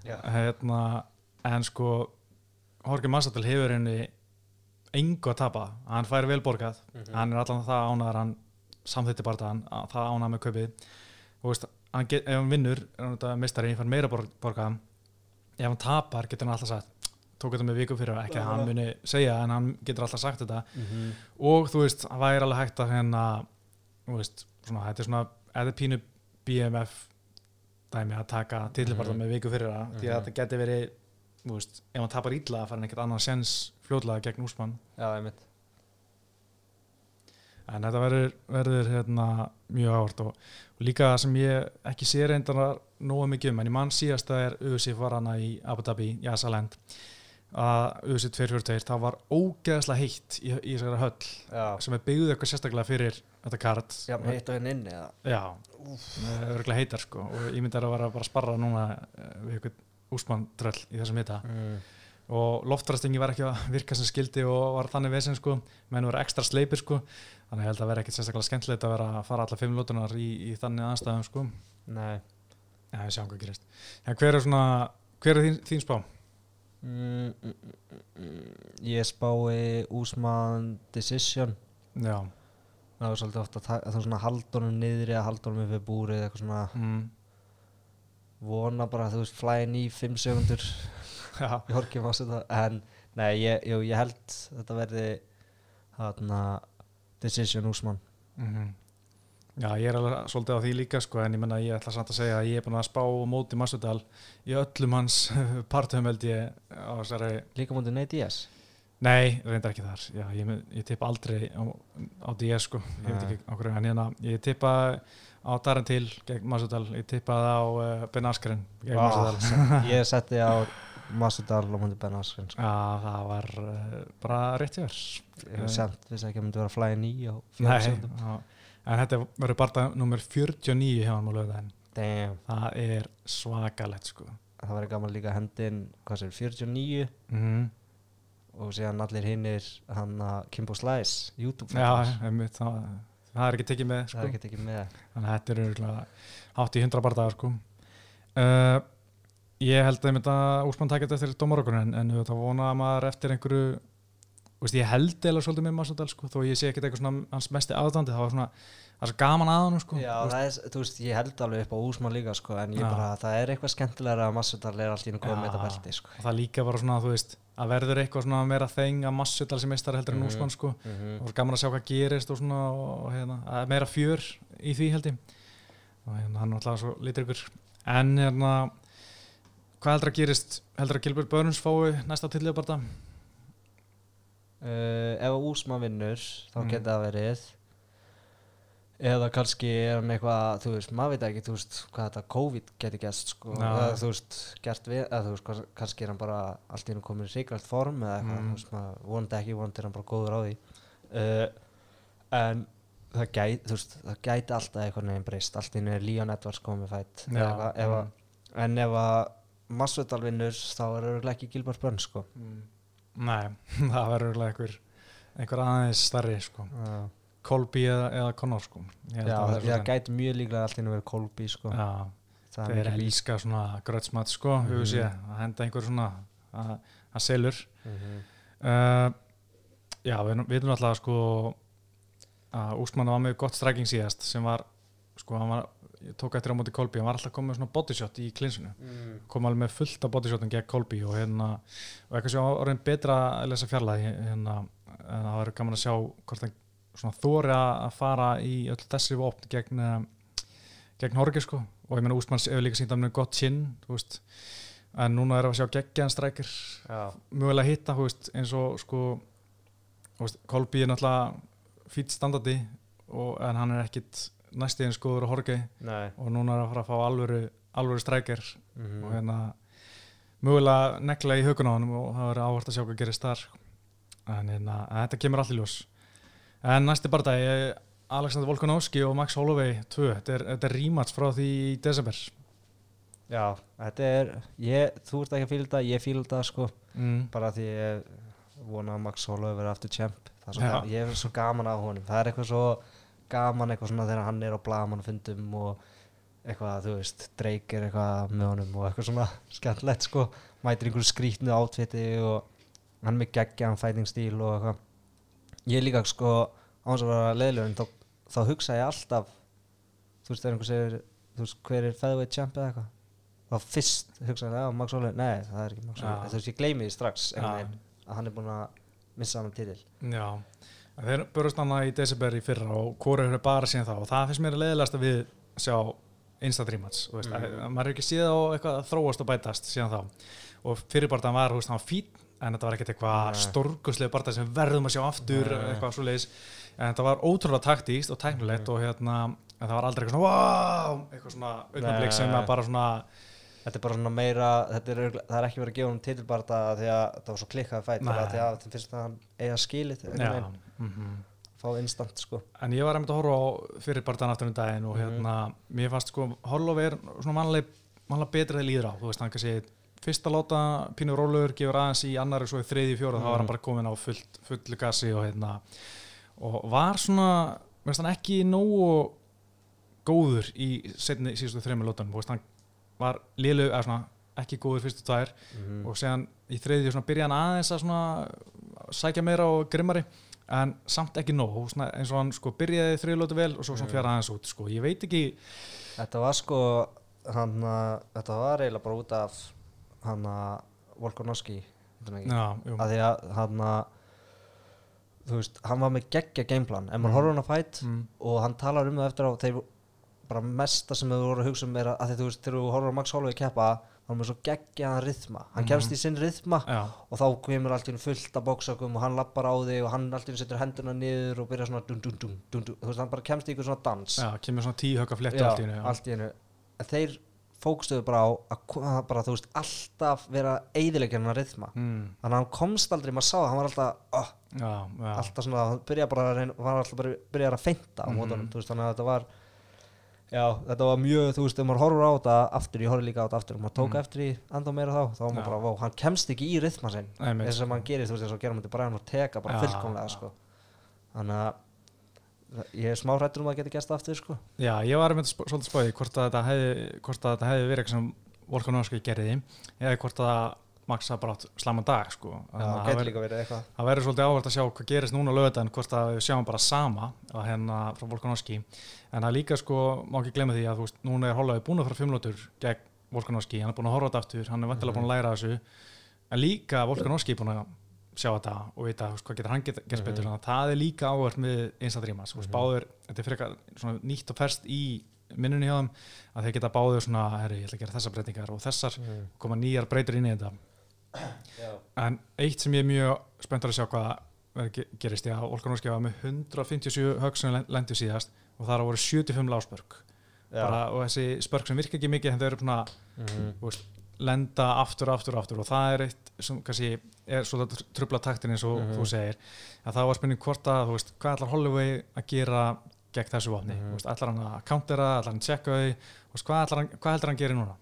hérna, en sko Jorge Massadal hefur henni engu að tapa, hann fær vel borgað Mhm. hann er allan það ánæður hann samþýtti bara það, það ánæður með kaupið. Og veist, hann get, ef hann vinnur er hann þetta mistari, hann fær meira borg, borgað. Ef hann tapar getur hann alltaf sagt tók þetta með viku fyrir, ekki að hann muni segja en hann getur alltaf sagt þetta. Mhm. og þú veist, það væri alveg hægt að hérna, þú veist, svona, þetta er svona eða pínu BMF dæmi að taka tillibarða Mhm. með viku fyrir það, því að Mhm. þetta geti verið þú veist, ef hann tapar illa að fara hann ekkert annan sens fljótlega gegn úsmann en þetta verður, verður hérna, mjög áhvert og, og líka sem ég ekki sé reyndar nógu mikið um, en ég mann síðast að er USI var hana í Abu Dhabi, Jasaland að USI 242 það var ógeðslega heitt í, í þessari höll Já, sem er byggðuð eitthvað sérstaklega fyrir þetta kart. Já heitt á henni inni eða? já örgulega heitar sko og ég myndi að vera bara að sparra núna eh, við eitthvað úsmann tröll í þessum hita. Mm. og loftræstingi var ekki að virka sem skildi og var þannig vesen sko. Menn voru ekstra sleipir sko. Þannig held að vera ekkit sérstaklega skemmtilegt að vera að fara alla fimm lótunar í, í þannig aðstæðum sko. Nei. Já við sjáum hvað gerist. En hver er svona hver er þín, þín spá? mm, mm, mm, mm, Ég spái Úsmann Decision. Já Það er svolítið ofta að það er svona haldunum niðri að haldunum við búrið eitthvað svona mm. vona bara að þú veist flæin í 5 sekundur já. Í horkjum ásett það? En nei, ég, jú, ég held þetta verði þarna Decision Úsmann Mhm. Já, ég er alveg svolítið á því líka sko, en ég menna ég ætla samt að segja að ég er búin að spá móti Masudal í öllum hans [laughs] partum held ég á þessari, Líka mútið Nate Diaz nei, reyndar ekki þar. Já, ég, ég tippa aldrei á, á DS sko, ég veit ekki á hverju hérna, ég tippa á Darentil gegn Masudal, ég tippaði á uh, Ben Askren gegn Ah, Masudal [laughs] Ég setti á Masudal og mútið Ben Askren sko. Já, það var uh, bara rétt hjá þér. Ég hef semt vissi ekki að myndi vera í á 4 Nei, en þetta verður bara nummer 49 hjá hann á lögðaðin Damn. Það er svakalegt sko. Það væri gaman líka að hendin hvað sér 49 mm og síðan allir hinnir hann að Kimbo Slice YouTube Já, einmitt, það, það er ekki tekið með það sko. er ekki ekki með þannig að þetta er örugglega hátt í 100 bardagar sko. uh, ég held að Úsmann takja þetta eftir dómarokkur en, en þetta vona að maður eftir einhverju veist, ég held eða svolítið með Massadal sko, þó ég sé ekkert eitthvað svona hans mesti aðdandi það var svona, það er gaman að hann sko, Já, Þú það er, þú veist, ég held alveg upp á Úsmann líka sko, en ég bara, það er eitthvað skemmtilega að Massadal er að koma með þetta belti sko. það líka bara svona, þú veist að verður eitthvað svona meira þeng að Massadal sem meistar heldur en Mhm. Úsmann sko mm -hmm. og gaman að sjá hvað gerist og svona og hérna, að er meira fjör í því held ég og hérna, hann er alltaf svo litur ykkur en hérna hvað heldur að gerist, heldur að Gilbert Burns fái næsta tillið bara uh, Ef Úsmann vinnur þá Mm. geti það verið eða kannski er hann eitthvað þú veist, maður veit ekki, þú veist, hvað þetta COVID geti gæst, sko, Já. eða þú veist gert við, eða þú veist, kannski er hann bara allt í hennu komin í ríkvælt form eða eitthvað, Mm. þú veist, maður vonandi ekki, vonandi er hann bara góður á því uh, en það gæti, þú veist, það gæti alltaf eitthvað neginn breyst, allt í hennu er Leon Edwards komið fætt, Já, eða eitthvað, ef að mm. en ef að Masvidal vinnur þá er örugglega ekki Gilbert Burns, sko Nei, [laughs] það verður örugglega einhver, einhver aðeins starri sko. Já, Colby eða, eða Conor sko. Já, að það, það gæti mjög líklega allt í hennu verið Colby, sko Já, það þeir mikið lík. elska svona grötsmat sko, mm Mhm. sé, að henda einhver svona að, að selur Mhm. uh, Já, við veitum alltaf sko að Úsmann var með gott stræking síðast sem var, sko, hann var ég tók eftir á móti Kolby, hann var alltaf komið með svona bodyshot í klinsinu, Mm. kom alveg með fullt af bodyshotin gegn Kolby og hérna og eitthvað sem var orðin betra að lesa fjarlæði hérna, en það verður gaman að sjá hvort hann þóri að fara í öll þessi vopn gegn eh, gegn Horgi sko. Og ég meina Úsmanns hefur líka sínt að með gott kinn en núna er að sjá geggjaðan strækir. Já, mögulega hitta veist, eins og sko Kolby er náttúrulega fýtt standardi og, en hann er ekkit næsti eins góður og Horgi og núna er að fara að fá alvöru, alvöru strækir. Mm og hérna mögulega nekla í hökun á hann og það verður áhvert að sjá hvað gerist þar. En hérna, þetta kemur allir ljós en næsti bardagi Alexander Volkanovski og Max Holloway 2, þetta er, þetta er rematch frá því í desember. Já, þetta er ég, þú ert ekki að fíla þetta, ég fíla þetta sko. Mm. bara því ég vona að Max Holloway verði aftur champ. Það er svo Já. ga- ég er svo gaman á honum. Það er eitthvað svo gaman eitthvað svona þegar hann er á blagamannfundum og eitthvað, þú veist, er eitthvað með honum og eitthvað svona skemmtilegt sko, mætir einhverju skrítnu átviti og hann með geggjaðan fighting stíl og eitthvað ég líka sko, án sem að vera leiðilegur en þá, þá hugsa ég alltaf þú veist, þegar einhver segir þú veist, hver er featherweight champ eða eitthvað þá fyrst hugsa ég, já, Max Holloway, nei, það er ekki Max Já. Holloway, þú veist, ég gleymi því strax Já. veginn, að hann er búinn að missa hann titil. Já, en þeir börust annað í desember í fyrra og hvori hefur bara síðan þá. Og það finnst mér leðilegast að við sjá Insta Dreamats, þú veist, Mhm. að, maður er ekki síða á eitthvað að þróast og bætast síðan þá. Og fyrirbartan var, þú veist, hann var fín en þetta var ekkert eitthvað Nei. stórguslega barta sem verðum að sjá aftur Nei. eitthvað svo leiðis, en þetta var ótrúlega taktíst og tæknilegt og hérna það var aldrei eitthvað svona, wow eitthvað svona augnablik sem að bara svona Þetta er bara svona meira, er, það er ekki verið að gefa hann titilbarta því að það var svo klikkaði fætt því að það finnst að hann eiga veginn, mm fá instant sko. En ég var einmitt að horfa á fyrirbartan aftur um daginn og Mhm. hérna, mér fannst sko, Holloway er svona mannlega, mannlega betri þegar líður á, þú veist, hann kannski fyrsta láta pínu rólegur, gefur aðeins í annari svo í þriði, fjóra, þá var hann Mhm. bara komin á fullt, fullu gasi og hérna og var svona, mér finnst hann ekki nógu góður í setni síðustu þreymur lótanum, hann var liðlu, eða svona, ekki góður fyrstu tvær mm. og séðan í þriðju svona byrja hann aðeins að svona sækja meira og grimmari en samt ekki nóg, svona, eins og hann sko byrjaði þriðlótu vel og svo Mm. fjara aðeins út sko, ég veit ekki Þetta var sko hann þetta var eiginlega bara út af hann að Volkanovski hann að því að hann að þú veist, hann var með geggja gameplan. Ef maður Mhm. horfður hann að fætt mm, og hann talar um það eftir á þeir bara mesta sem þau voru að hugsa um er að, að því þú veist, þegar þú horfður á Max Holloway keppa þá er með svo geggjaðan rytma hann Mhm. kemst í sinn rytma já, og þá kemur allt í einu fullt af bóksökum og hann lappar á þig og hann allt í einu setur henduna niður og byrjar svona dun dun dun dun dun. Þú veist, hann bara kemst í ykkur svona dans. Já, kemur svona tíu högga fléttu Já, allt í einu. En þeir fókstuðu bara á að bara, þú veist, alltaf vera eiðilegja hann að rytma Mm, þannig að hann komst aldrei, maður sá það, hann var alltaf oh, já, já, alltaf svona, hann byrjaði bara að reyna, var alltaf bara byrjaði að feinta á Mhm. mótunum, þú veist, þannig að þetta var já, þetta var mjög, þú veist, ef maður horfur á þetta aftur, ég horfði líka á þetta aftur, og maður tók Mhm. eftir í enda meira þá, þá var maður bara, vá, hann kemst ekki í rytma sinn. Eins og hann gerir, þú veist, eins og gera mútið Brian og teka bara fullkomlega, sko. Þannig að ég er smá hrættur um að geta gæst aftur, sko. Já, ég var sp svolítið spóið hvort að þetta hefði, hefði verið eitthvað sem Volkanovski gerði eða hvort að að bara átt slæman dag sko. það getur væri- líka verið eitthvað. það verður svolítið áhvert að sjá hvað gerist núna lögðan hvort að við sjáum bara sama að hérna frá Volkanovski en það líka sko, má ekki glemma því að veist, núna er Holloway búin að fara fimmlótur gegn Volkanovski, hann er búin að horfa þetta aftur hann er vantilega búin að læra þessu. En líka Volkanovski er búin að sjá þetta og vita hvað getur hann gert Mhm. betur þannig að það er líka áhvert með Instadreamas og Mhm. báður, þetta er frekar nýtt og ferst í minnunni hjá þeim að þeir geta báður svona, herri, ég ætla að gera þessar breytingar og þessar mm. koma nýjar breytur inn í þetta já, En eitt sem ég er mjög spenntur að sjá hvað gerist, já, Volkanovski var með 157 högg sem lendi síðast og það voru 75 láspörk bara, og þessi spörk sem virka ekki mikið en þau eru svona Mhm. þú veist, lenda aftur, aftur, aftur. Og það er eitt sem kannski er svolítið trubla taktin eins og Mhm. þú segir. Að það var spurning hvort að, þú veist, hvað ætlar Holloway að gera gegn þessu vopni? Mm veist, ætlar hann að countera, ætlar hann að checka þau? Hvað, hvað heldur hann að gera núna?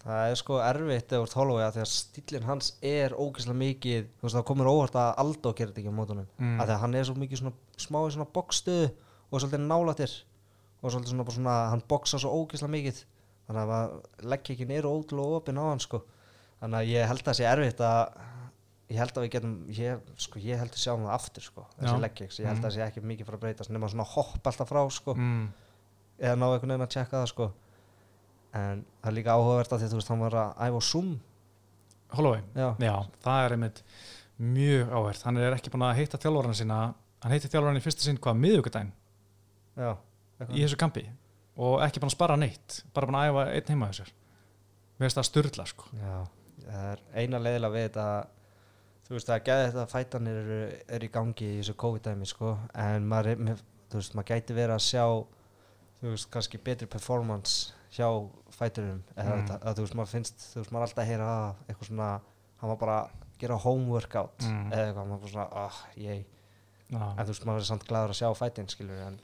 Það er sko erfitt eða Holloway að því að stílinn hans er ógeðslega mikið þú veist það komur óvart að Aldo gerir þetta ekki á mótunum. Mm. að því að hann er svo mikið svona smá í svona bókstöðu og svolítið nálatir og svolítið svona, svona hann bóksa svo ógeðslega mikið þannig að leggja ekki neyru ótrúlega opinn á hann sko. Þannig að ég held að það sé erfitt að ég held að við getum ég, sko, ég held að sjá það aftur sko leggja, ég held að það sé ekki mikið fyrir að breytast nema svona hopp alltaf frá sko. Mm. eða ná einhvern veginn að tjekka það sko. En það er líka áhugavert að því þú veist hann var að æfa á Zoom. Holloway, já, já, það er einmitt mjög áhvert, hann er ekki búin að heita þjálfurinn sína, hann heiti þjálfurinn í fyrsta sinn hvað, miðugudaginn já, í þessu kampi og ekki að spara neitt bara að æfa einn heima þessar mér finnst það styrla sko já, það er eina leiðilega við þetta þú veist að geða þetta fætanir eru, eru í gangi í þessu COVID-dæmi sko en maður, er- þú veist, maður gæti verið að sjá þú veist, kannski betri performance hjá fæturum eða Mm. þetta, að þú veist, maður finnst þú veist, maður er alltaf að heyra að eitthvað svona hann var bara að gera home workout Mm. eða eitthvað, maður bara svona, ah, ég Já. en þú veist, maður er samt glæður að sjá fætin skilur en,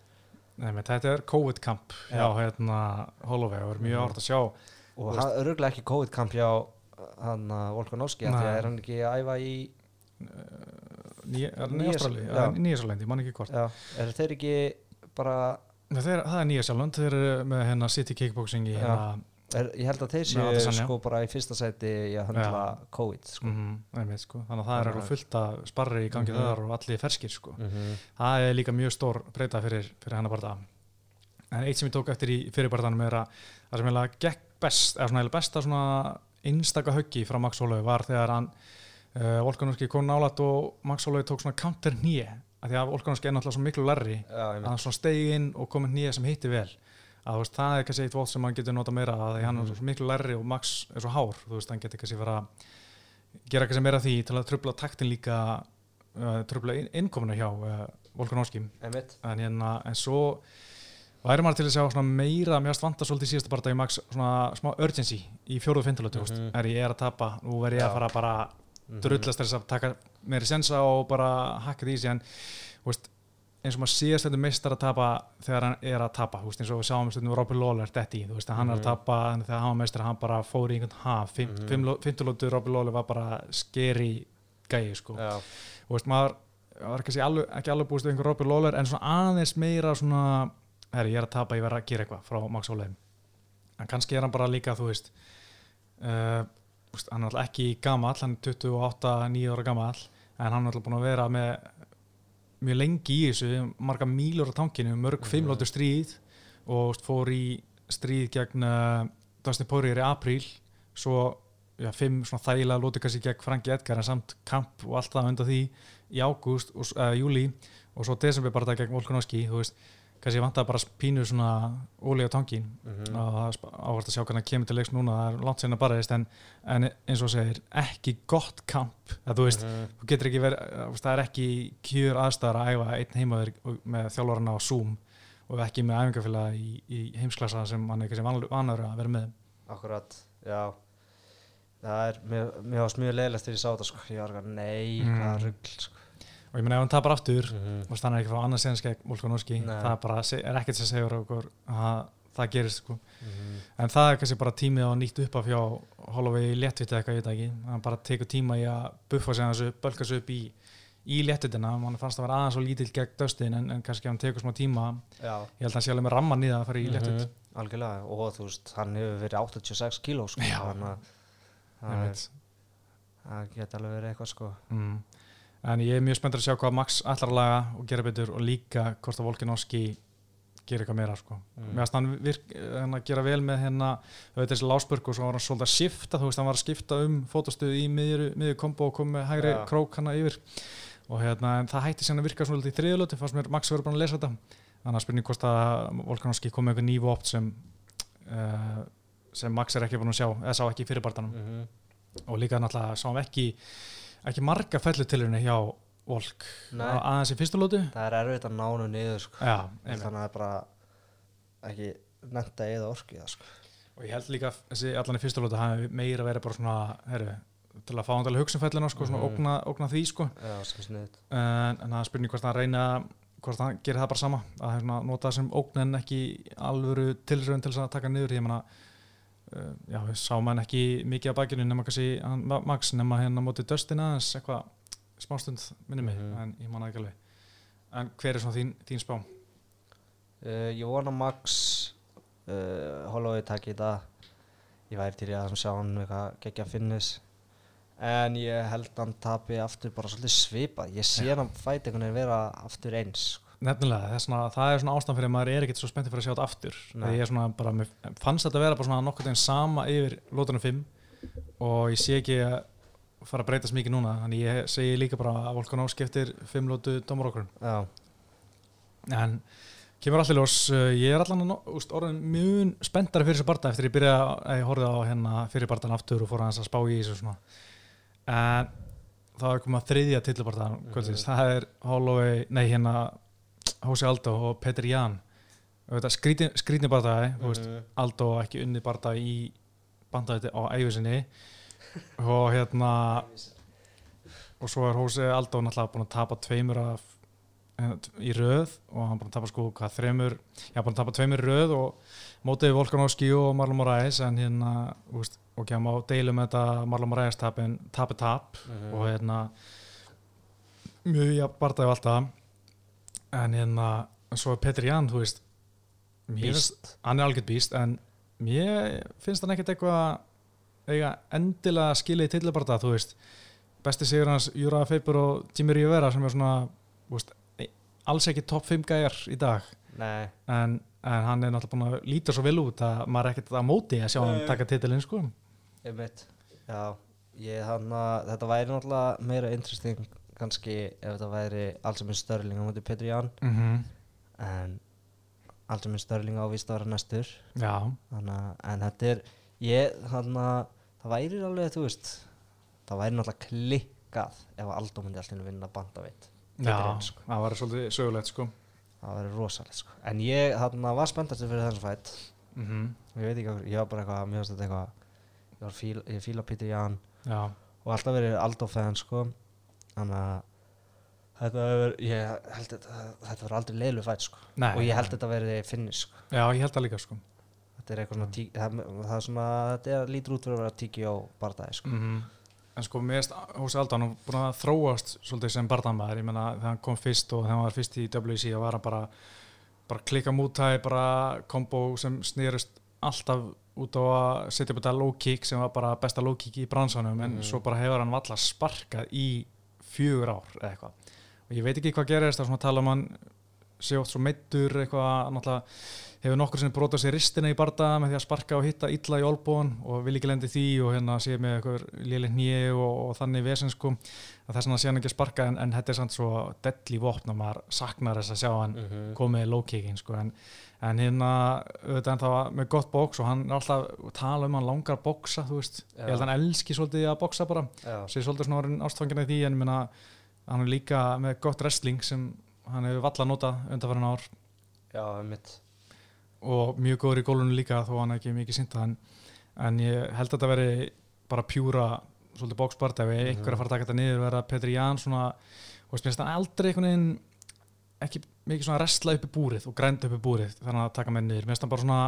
Nei, þetta er COVID-kamp hjá Já. hérna Holloway. Og er mjög Mhm. árt að sjá. Og hann er örgulega ekki COVID-kamp hjá hann að Volkanovski, því að er hann ekki að æfa í Nýja Nýja- Ástrali, já. Nýjasjálfland, ég man ekki hvort. Já, er þeir ekki bara Nei, þeir, það er Nýjasjálfland, þeir eru með hérna City Kickboxing í hérna Er, ég held að þeir séu sko bara í fyrsta sæti í að höndla COVID sko. mm einmitt, sko. þannig að það er alveg fullt að sparri í gangi Mhm. þar og allir ferskir sko. -hmm. það er líka mjög stór breyta fyrir, fyrir hennar barða en eitt sem ég tók eftir í fyrir barðanum er að það sem eiginlega gekk best eða svona eiginlega besta svona einstaka höggi frá Max Holloway var þegar hann uh, Volkanovski kom nálat og Max Holloway tók svona counter nýje því að Volkanovski er náttúrulega svo miklu larri Já, að hann svona stegi inn og komið nýja sem hitti vel að veist, það er kannski eitt vótt sem hann getur nota meira að hann er Mhm. svo miklu lærri og Max er svo hár þú veist, hann getur kannski að gera kannski meira því til að trubla taktin líka uh, trubla inn, innkomuna hjá uh, Volkanovski en hérna, en svo væri maður til að sjá meira mér vant að svolítið síðasta barða í Max svona smá urgency í fjóruðu fintalötu mm Mhm. er ég er að tapa, nú verð ég Já. að fara bara Mhm. drullast þess að taka meiri sensa og bara hakka því en þú veist, eins og maður síðast þetta meistar að tapa þegar hann er að tapa þú veist, eins og við sjáum stundum Robby Lawler detti í, þú veist, að hann er að Mhm. tapa en þegar hann var meistar, hann bara fór í einhvern haf Mhm. fymtulótu Robby Lawler var bara skeri gæi, sko Já, þú veist, maður var alveg, ekki alveg búist við einhver Robby Lawler en svona aðeins meira svona herri, ég er að tapa, ég verð að gera eitthvað frá Max Holloway en kannski er hann bara líka, þú veist uh, hann er alltaf ekki gamall hann er 28-9 ára gamall en hann er alltaf búin að vera með mjög lengi í þessu marga mílur á tankinu, mörg fimmlótur stríð og fór í stríð gegn uh, Dustin Poirier í apríl svo já, fimm svona þægilega lóti kannski gegn Franki Edgar en samt kamp og allt það undan því í ágúst og uh, júli og svo desember bara það gegn Volkanovski þú veist, kannski vantaði bara pínu svona óli á tankin Mhm. og það er áhvert að sjá hvernig það kemur til leiks núna það er langt sinna bara en, en eins og segir ekki gott kamp að þú veist, Mhm. þú getur ekki verið það er ekki kjör aðstæðar að æfa einn heimaður með þjálfarana á Zoom og ekki með æfingafélag í, í heimsklassa sem hann er kannski vanur að vera með akkurat, já Það er, mér, mér varst mjög leiðilegt þegar ég sá þetta sko, ég var ekki, nei, Mm. hvað rugl sko. Og ég meina ef hann tapar aftur -hmm. og er ekki frá annars senast gegn Volkanovski það er bara, er ekkert sem segur okkur að það gerist sko. Mhm. en það er kannski bara tímið á nýtt upp af hjá Holloway í léttvitt eða eitthvað, ég veit það ekki. Hann bara tekur tíma í að buffa sig hans upp bölka sig upp í, í léttvitina mann fannst að vera aðeins og lítill gegn döstin en, en kannski hann tekur smá tíma. Já, ég held að hann sé alveg með ramman í það að fara í léttvitt Mhm. algjörlega. Og þú veist, hann hefur verið 86 kíló sko, þannig að það það geti alveg verið eitthvað sko. Mm. En ég er mjög spenntur að sjá hvað Max ætlar að laga og gera betur og líka hvort að Volkanovski gera eitthvað meira sko. Mm. mér finnst hann, virk, hann að gera vel með hérna auðvitað þessi lásburg og svo var hann svolítið að skipta þú veist hann var að skipta um fótastöðu í miðju, miðju kombo og kom með hægri Já. krók hann yfir og hérna það hætti sem að virka svona í þriðulötu fannst mér Max verið búin að lesa þetta þannig að spurning hvort að Volkanovski kom með eitthvað nývu opt sem uh, sem Max er ekki búin að sjá eða sá ekki fyrirbartanum -hmm. og líka náttúrulega sáum ekki ekki marga fellutilurinn hjá Volk aðeins í fyrstu lótu það er erfitt að nánu niður sko. já, þannig að það er bara ekki nefnda eða það sko. og ég held líka að þessi allan í fyrsta lóta hafi meira verið bara svona herru, til að fá hann til að hugsa um fellina sko, svona Mhm. ógna, ógna því sko Já, en, en það er spurning hvort hann reyna hvort hann gerir það bara sama að hérna, nota það sem ógn en ekki alvöru tilröðun til að taka niður ég meina uh, já, við sáum hann ekki mikið á bakinu nema kannski hann, Ma- Max nema hérna á móti Dustin aðeins eitthvað smástund minni mig Mhm. en ég manna ekki alveg en hver er svona þín, þín spá? uh, Ég vona Max uh, Holloway takk í það Ég væri til í að sjá hann eitthvað geggja finnis En ég held hann tapi aftur bara svolítið svipað Ég sé hann fæti einhvern veginn vera aftur eins. Nefnilega, það er svona, það er svona ástæðan fyrir að maður er ekkert svo spenntið fyrir að sjá þetta aftur. Ég er svona bara, mér fannst þetta vera bara svona nokkur veginn sama yfir lótunum 5 og ég sé ekki að fara að breytast mikið núna, þannig ég segi líka bara að Volkan áskiptir 5 lótu dómarokkurinn Já, en kemur allir ljós, uh, ég er allan að orðin mjög spenntari fyrir þessu barnda eftir ég byrja að ég horfði á hérna fyrir barndan aftur og fór aðeins að spá í þessu svona. En það er komið að þriðja tillubartan kvöldsins, það er Holloway, nei hérna Hósi Aldo og Petr Jan skrítin, skrítin barndagi veist, Mhm. Aldo ekki unni barndagi í bandagi á æfisinni og hérna og svo er Hósi Aldo náttúrulega búin að tapa tveimur af, eh, í röð og hann búin að tapa sko hvað þremur já búin að tapa tveimur í röð og mótið Volkanovski og Marlon Moraes en hérna veist, og að má deilum með þetta Marlon Moraes tapin tap er tap Mhm. og hérna mjög jafn barndagi alltaf en hérna svo er Petr Jan þú veist Bíst hann er algjörð býst en mér finnst hann ekkert eitthvað eiga endilega skilið í tillibarta þú veist, besti sigur hans Júra Feipur og Jimmy Rivera sem er svona þú veist, e- alls ekki topp 5 gæjar í dag. Nei, en, en hann er náttúrulega búin að líta svo vel út að maður er ekkert að móti að sjá hann Nei. taka titilinn sko. Einmitt. Já, ég hann að þetta væri náttúrulega meira interesting kannski ef þetta væri alls sem er störling á móti Petri Ján mm -hmm. en alls sem er störling ávist að vera næstur Þannig, en þetta er ég, þannig að það væri alveg, þú veist það væri náttúrulega klikkað ef Aldó myndi alltaf vinna bandaveit já sko. það var svolítið sögulegt sko það væri rosalegt sko. en ég þannig að var spenntast fyrir þessum fætt mm ég veit ekki, okkur, ég var bara eitthvað finnst þetta eitthvað ég, var fíl, ég fíla Pítur Ján já, og alltaf verið Aldó fan sko. Þannig að þetta verið, ég held þetta þetta verið aldrei leilu fætt sko. Nei, og ég held nei. þetta verið finnis sko. já, ég held það líka sko þetta er eitthvað svona, tí, það, það er svona þetta lítur út fyrir að vera tíki á bardagi sko. mm en sko mér erst Hósi Aldan hann búin að þróast svolítið sem barndamæður ég menna þegar hann kom fyrst og þegar hann var fyrst í WC og var hann bara, bara klikka mútæði bara kombo sem snýrist alltaf út á að setja upp þetta low kick sem var bara besta low kick í bransanum en Mhm. svo bara hefur hann valla sparkað í fjögur ár eða eitthvað. Og ég veit ekki hvað gerist er að tala um hann sé oft svo meittur eitthvað hefur nokkur sem brotað sér ristina í barda með því að sparka og hitta illa í olbúan og vil ekki lendi því og hérna sé með eitthvað léleg nýju og, og þannig vesen sko. Að þess að sé hann ekki sparka en, en þetta er samt svo deadly vopn og maður saknar þess að sjá hann -hmm. komið í low kicking sko. En, en hérna auðvitað en það var með gott bóks og hann er alltaf tala um hann langar að bóksa þú veist, Já. ég held að hann elski svolítið að bóksa bara. Sér svolítið svona orðin ástfangin af því en ég meina hann er líka með gott wrestling sem hann hefur valla notað undanfærin ár. Já, mitt og mjög góður í gólunum líka þó hann ekki mikið sýnt það en, en ég held að þetta veri bara pjúra svolítið bóksbart ef Mhm. einhver að fara að taka þetta niður verða Petri Ján svona og mér finnst hann aldrei einhvern veginn ekki mikið svona resla upp í búrið og grænda upp í búrið þannig að taka með niður. Finnst hann bara svona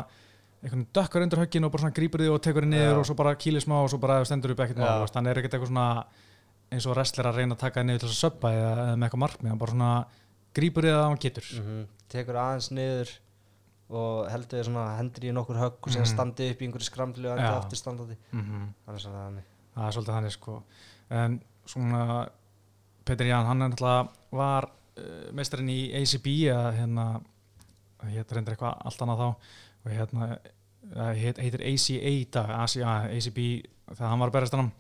einhvern veginn dökkar undir höggin og bara svona grípur því og tekur því niður Já. og svo bara kýlir smá og svo bara stendur upp ekkert mál hann er ekkert eitthvað svona eins og wrestler að reyna að taka því niður til þess að söppa eða, eða með eitthvað markmið. Hann bara svona grípur því að hann getur. -hmm. tekur aðeins niður og heldur svona hendur í nokkur högg og síðan Mhm. standi upp í einhverju skramli og endur aftur standandi. Mm þannig að það er það er svolítið þannig sko. En svona Petr Ján, hann er náttúrulega var meistarinn í ACB eða hérna hétt reyndir eitthvað allt annað þá. Og hérna heit, heitir ACA í dag ACB þegar hann var að berast hann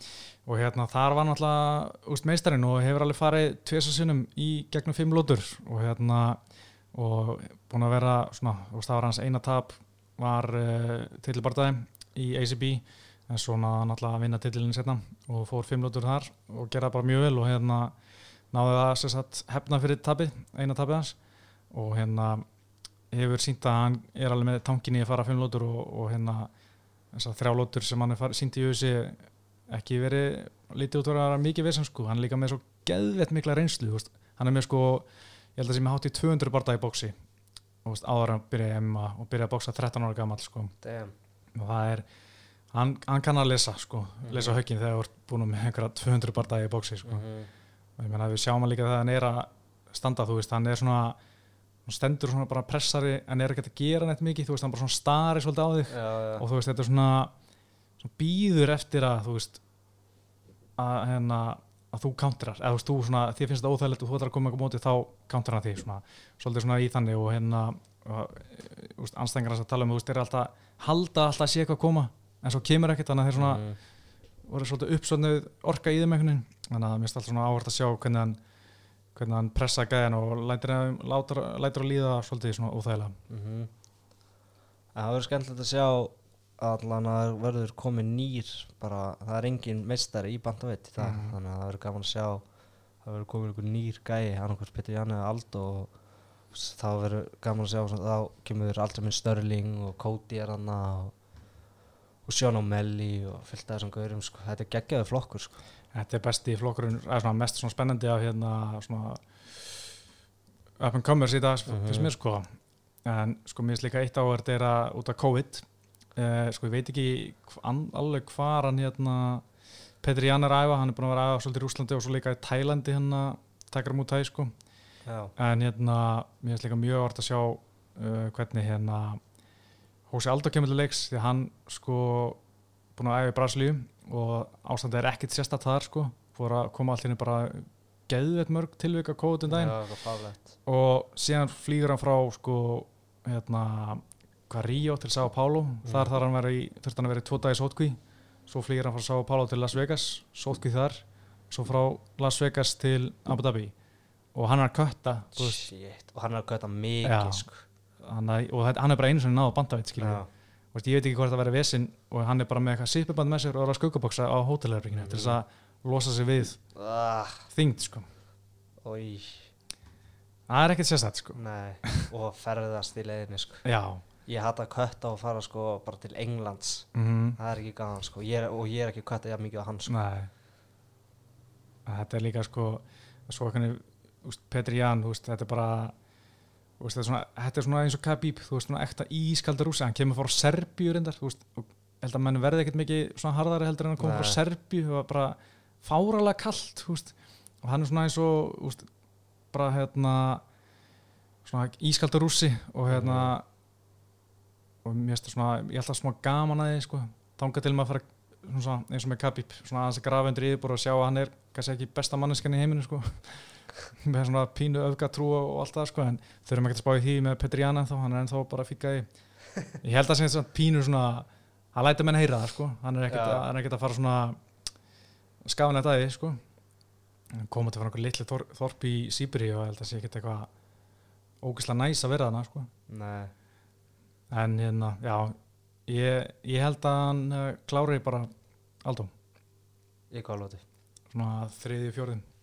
og hérna þar var náttúrulega úst, meistarinn og hefur alveg farið tvesa sinnum í gegnum fimm lótur og hérna og búin að vera svona, veist það var hans eina tap var uh, tilbardaði í ACB en svona náttúrulega að vinna titilin setna og fór fimm lótur þar og gera bara mjög vel. Og hérna náði það sem sagt hefna fyrir tapið, eina tapið hans. Og hérna hefur sínt að hann er alveg með tankinni að fara fimm lótur og, og hérna þrjá lótur sem hann er sínt í USA ekki verið lítið út að vera mikið vissam sko, hann er líka með svo geðvett mikla reynslu, veist, hann er með sko ég held að sem er hátt í 200 barða í bóksi og veist, áður að byrja í MMA og byrja að bóksa 13 ára gammal sko. Damn. og það er, hann, hann kann að lesa sko, lesa höggin þegar þú ert búin með einhverja 200 barða í bóksi sko. Mhm. Og ég meina við sjáum hann líka þegar hann er að standa þú veist, hann er svona hann stendur svona bara pressari en er ekki að gera neitt mikið, þú veist, hann bara svona stari svolítið á þig Já, já. og þú veist, þetta er svona, svona býður eftir að þú veist að, hérna, að þú countrar eða þú veist, þú svona, þér finnst þetta óþægilegt og þú ætlar að koma eitthvað móti þá countrar hann því svona, svolítið svona í þannig og hérna anstæðingar hans að tala um, þú veist, þeir alltaf halda alltaf að sé eitthvað að koma en svo kemur ekkert, þannig að þeir svona Mhm. Þannig að mér finnst alltaf svona áhvert að sjá hvernig hann hvernig hann pressa gæðan og lætur að líða svolítið svona óþægilega Mhm. En Það verður skemmtilegt að sjá allan að verður komið nýr bara, það er engin meistari í bandaveit í dag, Mhm. þannig að það verður gaman að sjá það verður komið einhver nýr gæi annarkvæmst Petur Janne eða Aldo og þá verður gaman að sjá þá kemur aldrei minn Störling og Cody er hann og, og Sean O'Malley og fyllt af þessum gaurum sko. þetta er geggjaður flokkur sko. Þetta er besti flokkurinn, svona mest svona spennandi af hérna svona up and comers í dag, Mhm. finnst mér sko en sko mér finnst líka eitt áhvert er að út af COVID uh, sko ég veit ekki hv- an- alveg hvar hann hérna Petri Jan er að æfa, hann er búin að vera að æfa svolítið í Rúslandi og svo líka í Tælandi hérna takar mútið tæ sko Já. en hérna, mér finnst líka mjög orð að sjá uh, hvernig hérna Hósi Aldo kemur til leiks því hann sko búin að æfa í Brasilíu og ástandið er ekkit sérstætt þar sko. Fór að koma allir bara geðveit mörg tilvika kóðutun daginn. Já, og síðan flýgur hann frá sko hérna hvað Ríó til Sao Paulo. Þar þarf hann vera í, þurft hann að vera í tvo dagi sótkví svo flýgur hann frá Sao Paulo til Las Vegas sótkví þar, svo frá Las Vegas til Abu Dhabi. Og hann er að kötta Shit, og hann er að gæta mikið sko. hann, og hann er bara einu sem náða bandaveit skiljum Já. Veist, ég veit ekki hvort það verið vesinn og hann er bara með eitthvað sýpiband með sér og er að skuggaboksa á hótelherbygginu til þess að losa sig við Ah, þyngd sko. Ói, það er ekkert sérstætt sko. nei, og ferðast í leiðinni sko. já. Ég hata að kötta og fara sko bara til Englands. Mm Það er ekki gaman sko. Ég er, Og ég er ekki kötta jafn mikið á hann sko. Nei. Þetta er líka sko úst, Petri úst, þetta er bara er svona, þetta er svona eins og Khabib þú veist, svona ekta ískaldar rúsi, hann kemur frá Serbíu reyndar, veist, og held að menn verði ekkert mikið svona harðari heldur en hann kom frá. Serbíu það var bara fáralega kallt veist, og hann er svona eins og bara hérna svona ískaldar rúsi og hérna og mér finnst það svona, ég held að smá gaman að því sko, þanga til maður að fara svona, eins og með Khabib, svona aðeins að grafa undir yfirbúr og sjá að hann er kannski ekki besta manneskan í heiminu sko [laughs] með svona pínu öfgatrú og allt það sko en þurfum ekki að spá í því með Petri Jana þá hann er ennþá bara fíka í. Ég held að sem svona pínu svona hann læta menn heyra það sko. Hann er ekkert, að, fara svona skafan þetta því sko. Koma til að fara einhver litli þor, þorp í Sýbri og ég held að sé ekkert eitthvað ógislega næs að vera þarna sko. Nei, en hérna, já ég, ég held að hann uh, klári bara Aldó, ég hvað lóti svona þriði fjórðin Oh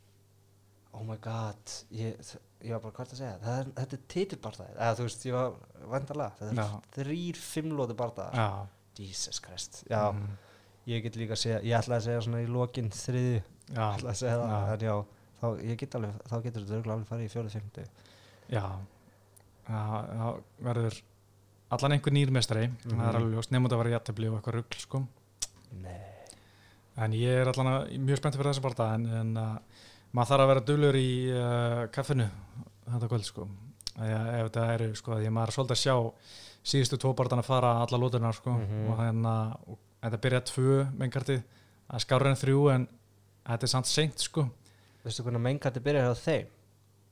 my god Ég, ég var bara hvað að segja? Það er, Þetta er titilbardaðið Eða þú veist, ég var vandarlega Þetta er þrýr fimmlóti bardaðar. Já, Jesus Christ. Já, mm, ég get líka að segja Ég ætla að segja svona í lokin þriði já, Ég ætla að segja það. En já, þá, get alveg, þá getur þetta örugglega alveg farið í fjóruð fimmtu. Já. Það það verður allan einhver nýrmestari mm það er Mhm. alveg ljóst, nefnum að vera jættabli og eitthvað rugl sko. Nei. En ég er allan að, mjög spenntið fyrir þessa barða en, en uh, maður þarf að vera dullur í uh, kaffinu þetta kvöld sko. Eða, ef þetta eru, sko, því að maður er svolítið að sjá síðustu tvo barðan að fara alla lótunar sko, Mhm. og þannig að þetta byrja tvö mennkartið, það er skárið en þrjú en þetta er samt seint sko. Veistu hvernig mengarti byrjar hjá þeim?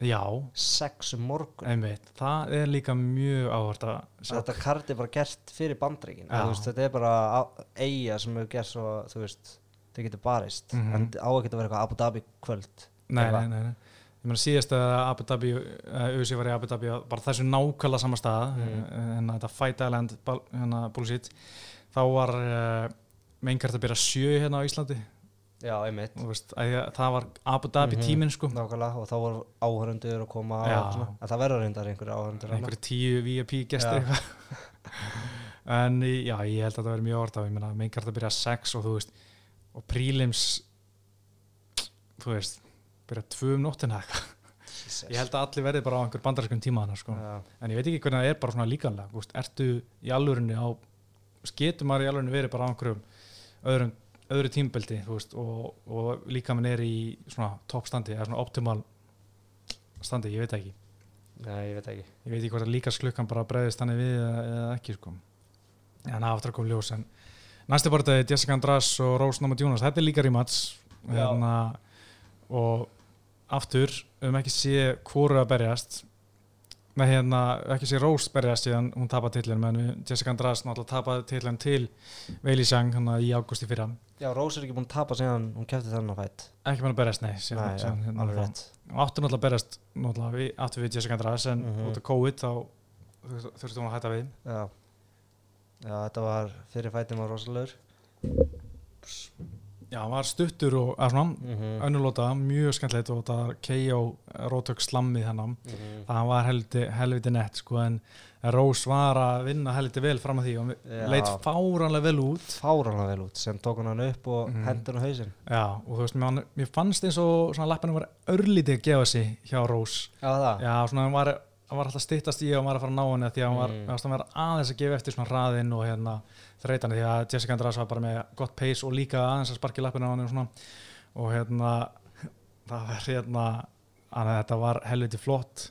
já, Sex um morgun einmitt, það er líka mjög áhvert að Þetta kart er bara gert fyrir bandreikin Þetta er bara eiga sem hefur gert svo Þú veist, þau getur barist Mhm. En á að vera eitthvað Abu Dhabi kvöld Nei, nei, nei, nei. Ég meina síðast að uh, USA var í Abu Dhabi bara þessu nákvæmlega sama stað mm. en þetta Fight Island hérna, bullshit, þá var uh, meinkart að byrja sjö hérna á Íslandi já, einmitt veist, að það var Abu Dhabi Mhm. tíminn sko nákvæmlega og þá voru áhörundur að koma Já. en það verður reyndar einhverju áhörundur einhverju tíu VIP gestir Já. eitthvað [laughs] en já, ég held að það verði mjög orð ég meina, meinkart að byrja sex og þú veist, og prílims þú veist byrja tvö um nóttina [laughs] ég held að allir verði bara á einhver bandarískun tíma hana sko, en ég veit ekki hvernig það er bara svona líkanlega, ertu í alvörinni á, getur maður í alvörinni verið bara á einhverjum öðrum öðru veist, og, og líka minn er í svona toppstandi eða svona optimal standi, ég veit ekki. Nei, ég veit ekki. Ég veit ekki hvort að líka slukkan bara bregðist þannig við eða, eða ekki sko. En það aftur að koma ljós en næstu bortið Jessica András og Rose Namath Jonas þetta er líka Já. hérna, og aftur höfum ekki sé hvori að berjast. Með hérna, ekki sé Rose berjast síðan hún tapaði tillin við- Jessica András náttúrulega tapaði tillin til Veili Sjang hérna í ágúst í fyrra. Já, Rós er ekki búin að tapa síðan hún kefti þennan fætt ekki með að berjast, nei, síðan, Nei, síðan, já, hérna, áttu náttúrulega berjast náttúrulega við, áttu við Jessica András en Mhm. út af COVID þá þurfti hún að hætta við. Já, já þetta var fyrir fættum var rosalegur Já, hann var stuttur og mm -hmm. önnulóta, mjög skemmtilegt og þetta K.O. rótök slammið hennan það var helviti, helviti nett sko, en Rós var að vinna helviti vel fram að því og Já. leit fáranlega vel út Fáranlega vel út sem tók hann upp og Mhm. hendur hann hausinn Já, og þú veist, mér, mér fannst eins og svona lappinu var örlítið að gefa sig hjá Rós Já, það Já, svona hann var, hann var alltaf stittast í að hann var að fara að ná henni því að hann var, Mm. mm. hann var aðeins að gefa eftir svona hraðinn og hérna þreytandi því að Jessica András var bara með gott pace og líka aðeins að sparki lappinu á hann og svona og hérna [laughs] það var hérna að þetta var helviti flott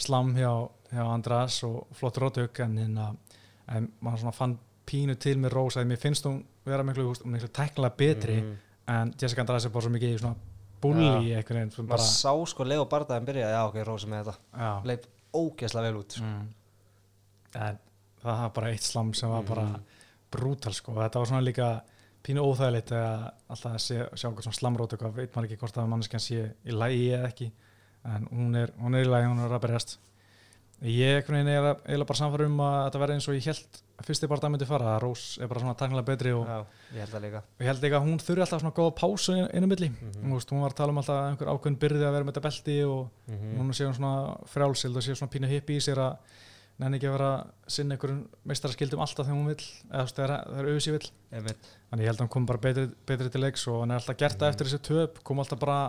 slam hjá, hjá András og flott rótök en hérna en maður svona fann pínu til með Rós að mér finnst hún vera miklu, miklu teknilega betri Mhm. en Jessica András er bara svo mikið í svona einhvern veginn sem Maður bara, sá sko leið og bardaðin byrja Já, ok, Rós er með þetta já, Leit ógeðslega vel út mm. en það var bara eitt slam sem var bara Mhm. Brútal sko. Og þetta var svona líka pínu óþægilegt að alltaf að sé, sjá einhvern svona slamrót eitthvað, veit maður ekki hvort að manneskjan sé í lægi eða ekki. En hún er, hún er í lægi, hún er að berjast ég er að- eiginlega bara samfara um að þetta verði eins og ég held fyrst ég bara það myndi fara, að Rós er bara svona taknilega betri og Já, ég held það líka. og ég held ekki að hún þurfi alltaf svona góða pásu inn- innum milli, mm veist, hún var að tala um alltaf einhver ákveðin byrði að vera með þetta belti og núna sé hún svona frjálsild og sé svona pínu hippi í sér að nenni ekki að vera að sinna einhverjum meistaraskildum alltaf þegar hún vill eða þú veist, þegar auðvitað vill Einmitt. þannig ég held að hún kom bara betri, betri til leiks og hann er alltaf gert það Mhm. eftir þessi töp kom alltaf bara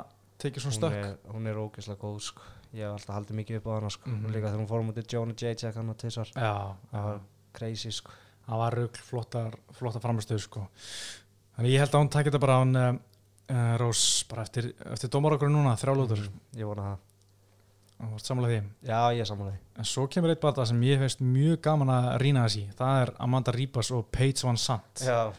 tekið svona stökk er, hún er ógeðslega góð sko. Ég hef alltaf haldið mikið upp á hana sko. Mhm. Líka þegar hún fór mútið Jonah J. Jack hann á tvisar já, Það var crazy sko. það var rugl flottar, flottar framistöð sko. þannig ég held að hún takit þetta bara hún uh, uh, Rós bara eftir, eftir dómarokkur núna þrjálótur, mm. Mhm. Það og vart samlega því? Já, ég er samanlega en svo kemur eitt bara sem ég finnst mjög gaman að rýna þessi, það er Amanda Ribas og Paige Van Sant. Já,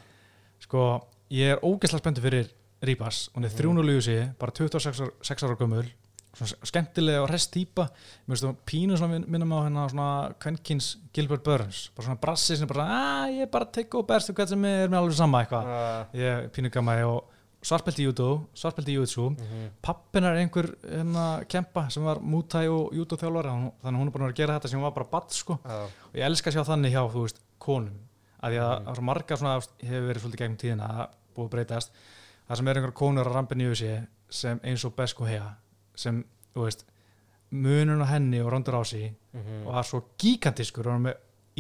Sko, ég er ógeðslega spenntur fyrir Ribas, hún er Mhm. 300 í sig, bara 26 ára- 6 ára gömul, svona skemmtilega og rest típa, mér finnst þú pínu svona min- minnum á hérna svona Kvenkins Gilbert Burns, bara svona brassi sem bara, að ég er bara að tekka og berstu hvað sem er með alveg sama eitthvað, uh, ég er pínu gammaði og svartbelti judo, svartbelti í jutsu mhm. pappin er einhver hérna kempa sem var mútæ og judo þjálfari þannig hún er búin að gera þetta sem hún var bara badd sko. Já, og ég elska að sjá þannig hjá, veist, konum. Að því að svo margar svona, hefur verið svolítið gegnum tíðina að búið breytast. Það sem er einhver konur að rampin í USA sem eins og Besku Hea sem, þú veist, munun á henni og rondur á sig mhm. og það er svo gigantískur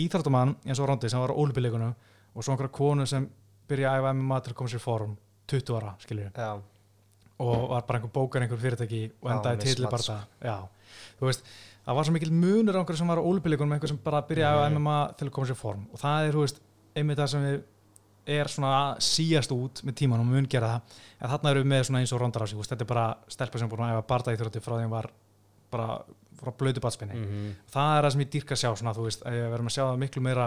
íþróttumann eins og rondi sem var á ólupillegunum og svo einhverja konu sem byrja að æfa MMA til að koma sér í form 20 ára, og var bara einhver bókar einhver fyrirtæki og endaði til þú veist, það var svo mikil munur á einhverju sem var á ólupillegunum, einhver sem bara byrjaði að Mhm. MMA til að koma sér form. Og það er, þú veist, einmitt það sem við er svona síast út með tímanum og mun gera það, en þarna eru við með svona eins og rondar á sig, þetta er bara stelpa sem búin að æfa barða í þrjótti frá því að var bara frá blödu batspinni mhm. það er það sem ég dýrka að sjá svona, þú veist, að við verum að sjá það miklu meira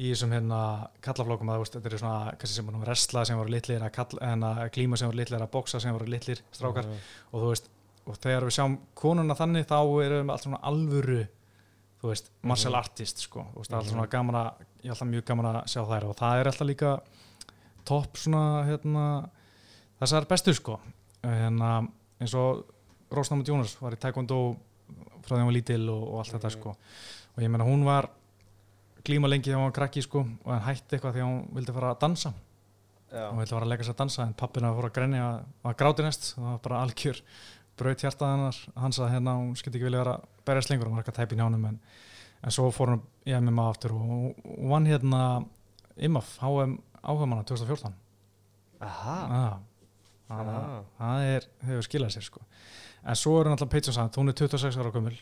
í þessum hérna kallaflókum að þetta er svona, kannski sem að resla sem voru litlir, klíma sem voru litlir, að boksa sem voru litlir strákar Mhm. og þú veist, og þegar við sjáum konuna þannig þá erum við allt svona alvöru þú veist, martial Mhm. artist sko, þú veist, allt Mhm. svona gaman að ég er alltaf mjög gaman að sjá þær og það er alltaf líka topp svona hérna, þessar bestu sko hérna, eins og Rósnáma Jónas var í taekwondo frá því hún var lítil og, og allt þetta Mhm. sko og ég meina hún var glíma lengi þegar hún var krakki sko og hann hætti eitthvað að hún vildi fara að dansa. Já. og vildi fara að leika sér að dansa en pappina fór að grenja að gráti næst og það var bara algjör braut hjartað hennar. Hans að hérna hún skildi ekki vilja vera berjast lengur hún var ekki að tæpa í njánum en, en svo fór hún í MMA aftur og, og vann hérna IMAF HM áhugamanna 2014 Aha. ah, það, er, hefur skilað sér sko. En svo er hún alltaf Peitjón Sand, hún er 26 ára gömul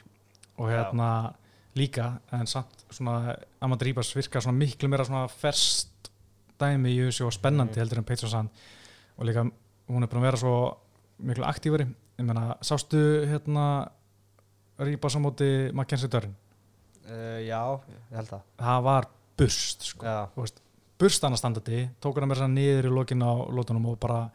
og hérna líka en samt svona Amanda Ribas virkar svona miklu meira svona ferst dæmi í þessu og spennandi Mhm. heldur en Peitjón Sand og líka hún er búin að vera svo miklu aktífari ég meina, sástu hérna Ribas á móti Mackenzie Dörrin Uh, já, ég held það. það var burst sko burst hann að standandi, tók hann að vera niður í lokin á lótunum og bara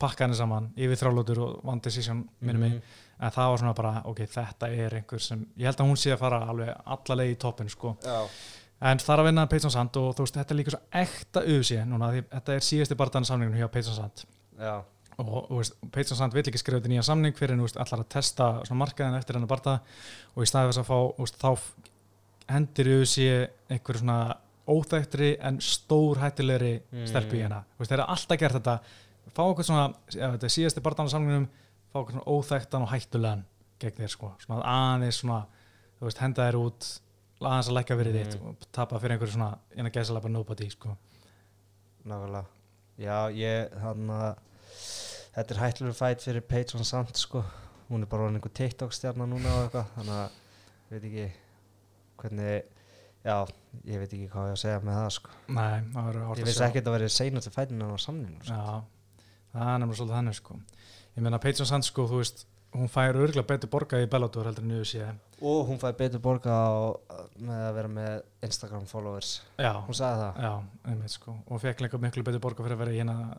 pakka henni saman yfir þrjálótur og vann decision minni mig, Mhm. En það var svona bara ok, þetta er einhver sem, ég held að hún sé að fara alveg alla leið í toppin sko Já. en það er að vinna Peidsson Sand og þú veist, þetta er líka svo ekta UFC núna, því þetta er síðasti barðan samningun hjá Peidsson Sand Já. og Peidsson Sand vill ekki skrifa þetta nýja samning fyrir en allar að testa markaðin eftir hennar barða og í staði þess að fá, veist, þá hendir UFC einhver svona óþægtri en stór hættilegri Mm. stelpu í veist, þeir eru alltaf gert þetta fá okkur svona, ef þetta er síðasti barðan samningunum fá okkur svona óþægtan og hættulegan gegn þér sko, svona aðeins svona, þú veist, henda þér út aðeins að lækka verið þitt Mm. og tapa fyrir einhverju svona, innan gæðsalega bara nobody sko. Nákvæmlega. Já, ég, þannig að þetta er hættilegur fætt fyrir Patreon samt, sko. Hún er bara orðin einhver TikTok-stjarnar núna og eitthvað, þannig að ég veit ekki hvernig, já, ég veit ekki hvað ég á að segja með það, sko. Nei, það verður Ég að vissi sjá. ekki að þetta verið seinast fætinu á samninu, sko. Já, það er nefnilega svolítið þannig sko. Ég meina Peyton Sand sko, þú veist hún fær örgulega betur borgað í Bellator heldur en UFC Og hún fæði betur borga á, með að vera með Instagram followers. Já, Hún sagði það. já, einmitt sko og fekk líka miklu betur borgað fyrir að vera í hérna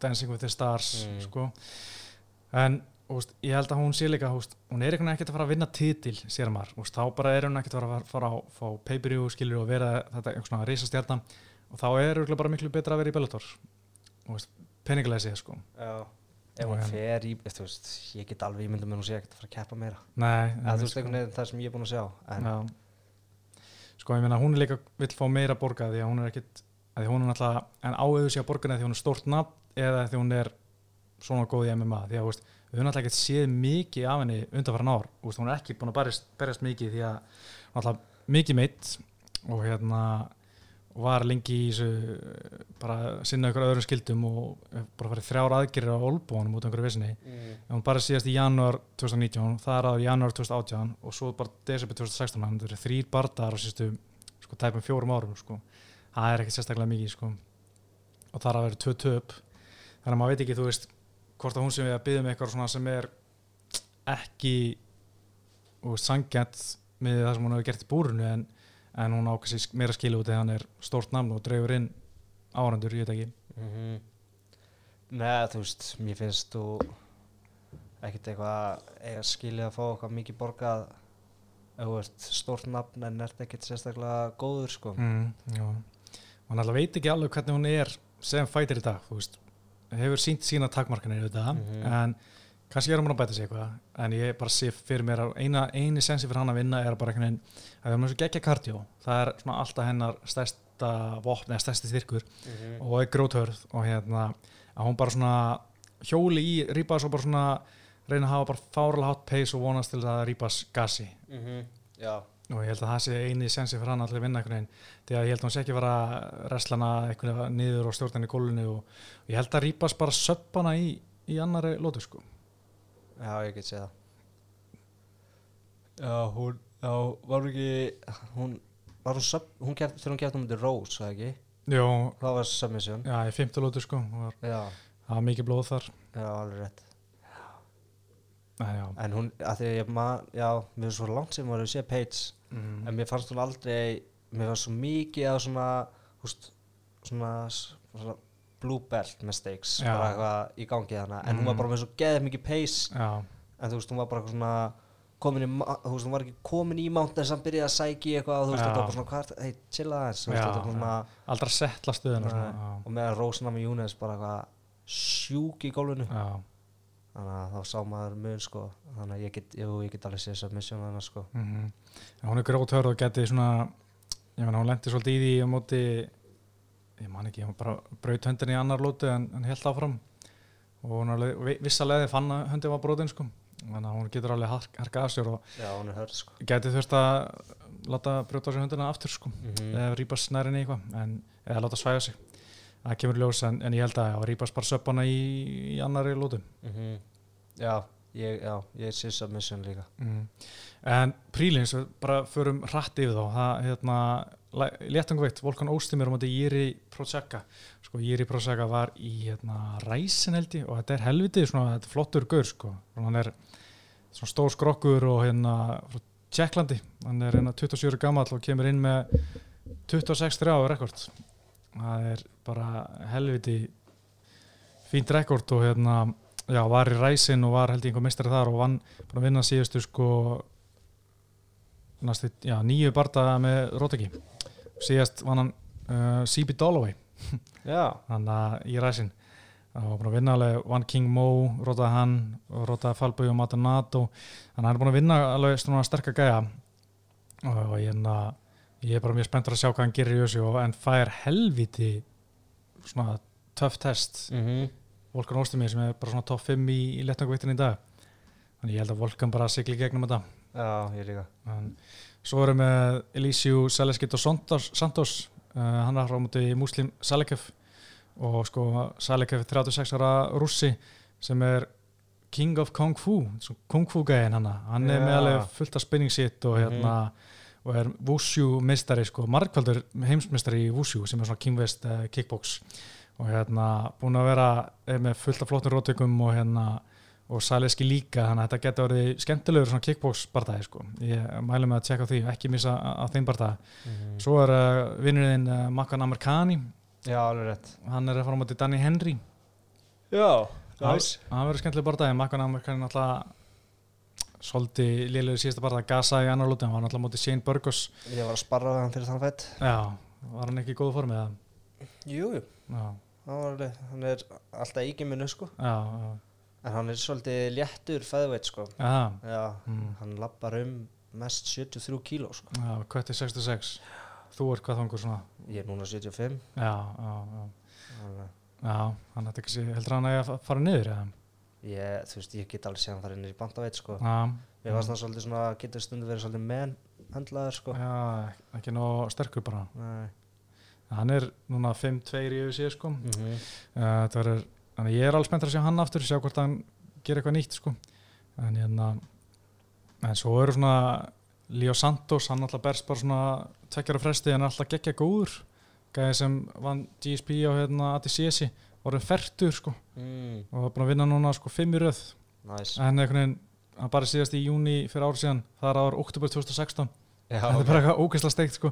Dancing with the Stars Mm. sko en veist, ég held að hún sé líka veist, hún er ekkert að fara að vinna titil sér maður, þá bara er hún ekkert að fara að fara á fá pay-per-view skilur og vera þetta einhvern svona reisastjarnan og þá er örgulega bara miklu betra að vera í Bellator peningilega séð sko Já. Ef hún fer í, þú veist, ég get alveg ímyndum en hún sé ekkert að fara að keppa meira. Nei, þú einmitt, veist, veginn það sem ég er búin að sjá. Sko, ég meina, hún er líka vill fá meira borgað því að hún er ekkit að hún er náttúrulega, en áauðu sér að borgað því hún er stórt nafn eða því hún er svona góð í MMA því að veist, við höfum náttúrulega ekkert séð mikið af henni undanfæran ár, þú veist, hún er ekki búin að berjast, berjast mikið því að náttúrulega mikið meitt og hérna var lengi í þessu bara að sinna ykkur öðrum skildum og bara farið þrjár aðgerir á olbúanum út af einhverju vissinni mm. en hún bara síðast í janúar 2019 það er á janúar 2018 og svo bara desember 2016 þannig að það eru þrýr bardaðar á síðustu sko tæpum fjórum árum sko. það er ekkert sérstaklega mikið sko. og það er að vera tvö töp þannig að maður veit ekki þú veist hvort að hún sem við að byggja með eitthvað svona sem er ekki sangjant með það sem hún hefur gert í búrunu en, en hún ákvæmst meira skilu út þegar hann er stórt namn og dreifur inn árandur, ég veit ekki. Mm Nei, þú veist, mér finnst þú ekkert eitthvað eiga skilið að fá eitthvað mikið borgað. Stórt nafn en ert ekkert sérstaklega góður sko. mm, og hann alltaf veit ekki alveg hvernig hún er sem fætir í dag veist, hefur sínt sína takmarkanir auðvitað, Mhm. en kannski er hann búin að bæta sig eitthvað en ég bara sé fyrir mér að eina, eini sensi fyrir hann að vinna er bara einhvern veginn að það er mjög svo geggja kardjó það er svona alltaf hennar stærsta vopn eða stærsti styrkur mm og er gróthörð og hérna að hún bara svona hjóli í Rýbas og bara svona reyna að hafa bara fárlega hátt pace og vonast til að Rýbas gasi. Já, og ég held að það sé eini sensi fyrir hann allir vinna einhvern veginn því að ég held að hún sé ekki vera reslana einhvern veginn niður og stjórnan í gólunni og, og ég held að Rýbas bara söpp hana í, í annari lótu sko já, ég get séð það. Já, hún, já, var hún ekki hún, var hún sub, hún keft, þegar hún kefti um þetta Rose, það ekki? Jó, Það var submission. Já, í fimmtu lótu sko var, Já, það var mikið blóð þar. Já, alveg rétt. Nei, já, En hún, að því að ég maður, já, mér er svo langt sem var að sé Paige. Mm. En mér fannst hún aldrei, mér fannst svo mikið af svona, húst, svona, svona blue belt mistakes, bara eitthvað í gangi þannig, en hún var Mhm. bara með svo geðið mikið pace, já, en þú veist, hún var bara svona, komin í, þú veist, hún var ekki komin í en samt byrjaði að sæki eitthvað, þú veist, þetta var svona, er- hei, chilla aðeins, aldrei að setla já, og meðan Rósna með Júnes bara eitthvað sjúk í gólfinu, já, þannig að þá sá maður mun, sko, þannig að ég get, jú, ég get alveg séð submission þannig, sko. mm hún er gróthörð og geti svona ég meina hún lendi svolítið í því á móti ég man ekki, hún bara braut höndin í annar lóti en, en held áfram. Og hún alveg, vi- vissa leiði fann að höndin var brotin sko. Þannig að hún getur alveg hark- harkað sér og Já, er hörð sko. gæti þurft að láta brjóta sér höndina aftur sko mm eða rýpast nærinni eitthvað en, eða láta svæga sig. Það kemur ljós en, en ég held að já, rýpast bara söppana í, í annari lótum Já, ég, já, ég sé submission líka. Mm. en prílins, bara förum hratt yfir þá. Það, hérna, léttangveitt Volkan Óstimir á móti Jiri Prosecka sko, Jiri Prosecka var í hérna, ræsin held ég og þetta er helviti svona, þetta er flottur gaur sko, hann er svona stór skrokkur og hérna frá Tjekklandi, hann er hérna 27 ára gamall og kemur inn með 26-3 á rekord það er bara helviti fínt rekord og hérna já, var í ræsin og var held ég einhver mistari þar og vann búin að vinna síðustu sko næstu, já, nýju bardaga með Róteki síðast vann hann uh, CB Dolloway [laughs] Já, þannig að í ræsin. Og búin að vinna alveg vann King Mo, rótaði hann rótaði Falbjörn og Matanato þannig að hann er búin að vinna alveg svona sterkar gæja. Og, ég, na, ég er bara mjög spenntur að sjá hvað hann gerir í þessu og en fær helviti svona töff test. Mm Volkan Óstumir sem er bara svona top 5 í, í letnangveitin í dag. Þannig ég held að Volkan bara sigli gegnum þetta já, ég líka. En svo erum við Elísiu Saleskit og Santos, Santos. Uh, hann er frá múti Muslim Salekef og sko Salekef er 36 ára rússi sem er King of Kung Fu Kung Fu gæðin hann. Hann er Já. með alveg fullt af spinning shit og hérna og er Wushu mistari sko, margkvældur heimsmistari í Wushu sem er svona King West uh, kickbox. Og hérna búin að vera er með fullt af flottum rótökum og hérna og Saleski líka, þannig að þetta getur orðið skemmtilegur svona kickbox barndagi sko. ég mælu með að tjekka því, ekki missa á þeim barndagi svo er uh, vinnurinn uh, Makan Amerikani, Já, alveg rétt. Hann er að fara á móti Danny Henry. Já, Næs. hann verður skemmtileg barndagi, Makan Amerikani náttúrulega svolítið lélugur síðasta barndagi, gasa í annar lúti hann var náttúrulega móti Shane Burgos. Ég var að sparra við hann fyrir þann fætt. Já, var hann ekki í góðu formið eða? Jú, jú, já, hann, er alltaf í giminu sko. Já, já, En hann er svolítið léttur feðveit sko. Já, Já, mm. hann lappar um mest 73 kíló sko. Já kvötti 66 þú ert hvað þangur svona? Ég er núna 75 já, já, já, já hann ætti ekki heldur hann að ég fara niður eða? Ég, þú veist, ég get alveg séð hann farið inn í bandaveit sko. Já, Mér varst það svolítið svona, getur stundu verið svolítið menn handlaður sko. Já, ekki nóg sterkur bara. Nei. Hann er núna 5-2 í UFC sko. mm -hmm. uh, það er, þannig að ég er alveg spenntur að sjá hann aftur sjá hvort hann gerir eitthvað nýtt sko. en hérna en svo eru svona Leo Santos, hann alltaf berst bara svona tveggjara fresti en er alltaf geggja góður. Gæði sem vann GSP á hérna ATCS orðin fertur sko. Mm, og var búin að vinna núna sko 5 í röð. Næs en einhvern veginn, hann bara síðast í júni fyrir árið síðan, það er ára oktober 2016 Já, þetta er bara eitthvað ógeðslega steikt sko.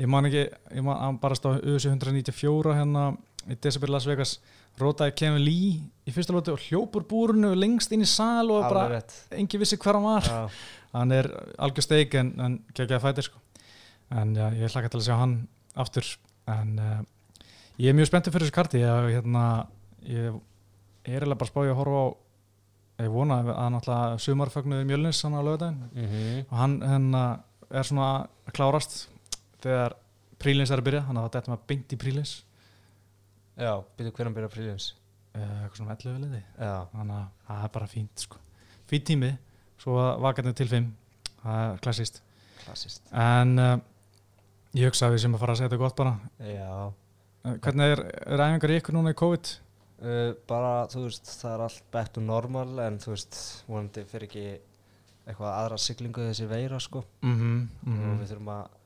ég man ekki, ég man hann bara stáð USA 194 hérna í December Las Vegas, rótaði Kevin Lee í fyrsta lóti og hljópur búrunu lengst inn í sal og Alveg bara rétt. engi vissi hver hann var. Já, hann er algjör steik en, en geggjaði fætir sko. en ja, ég hlakka til að sjá hann aftur. En uh, ég er mjög spenntur fyrir þessu karti. Ég, hérna, ég er eiginlega bara spáði að horfa á ég vona að hann alltaf sumarfögnuði mjölnis hann á lögadaginn mm og hann hérna, er svona að klárast þegar prílins er að byrja. Hann að þetta með beint í prílins Já, byrju hvernig byrja prílins eitthvað svona 11 liði. Já, þannig að það er bara fínt sko. fínt tími, svo vakarnir til 5 það er klassist klassist en uh, ég hugsa að við sem að fara að segja þetta gott bara. Já. Uh, hvernig er, er æfingar í ykkur núna í COVID? uh, Bara, þú veist, það er allt back to normal en þú veist, vonandi fyrir ekki eitthvað aðra siglingu þessi veira sko. Mm og við þurfum að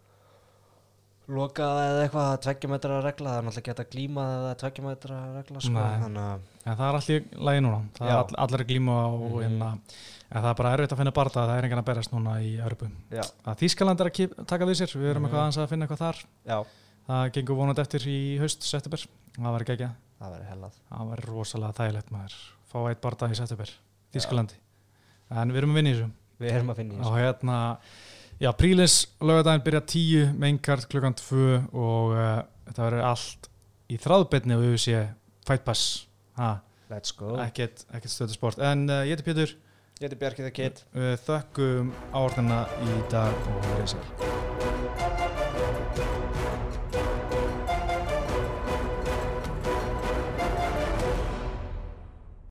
loka eða eitthvað að tveggja metra regla það er náttúrulega geta glíma eða tveggja metra regla sko þannig að ja, það er allt í lagi núna. Það er Já. all, allir glíma og Mhm. hérna, ja, það er bara erfitt að finna barða það er engan að berast núna í Örbu Þískaland er að kip, taka við sér. Við erum Mhm. eitthvað aðeins að finna eitthvað þar. Já, það gengur vonandi eftir í haust september. Það ekki ekki, það verður hellað. Það var rosalega þægilegt maður. Fá eitt barða í september Þískalandi, en við erum að vinna í þessu við já, prílis lögadaginn byrja 10 meinkart klukkan 2 og uh, þetta verður allt í þráðbyrni og við sé Fight Pass. Ha, let's go. Ekkert, ekkert stöðu sport. En uh, ég heiti Pétur, ég heiti Bjarkið að Kitt uh, þökkum áorðina í dag og verið sér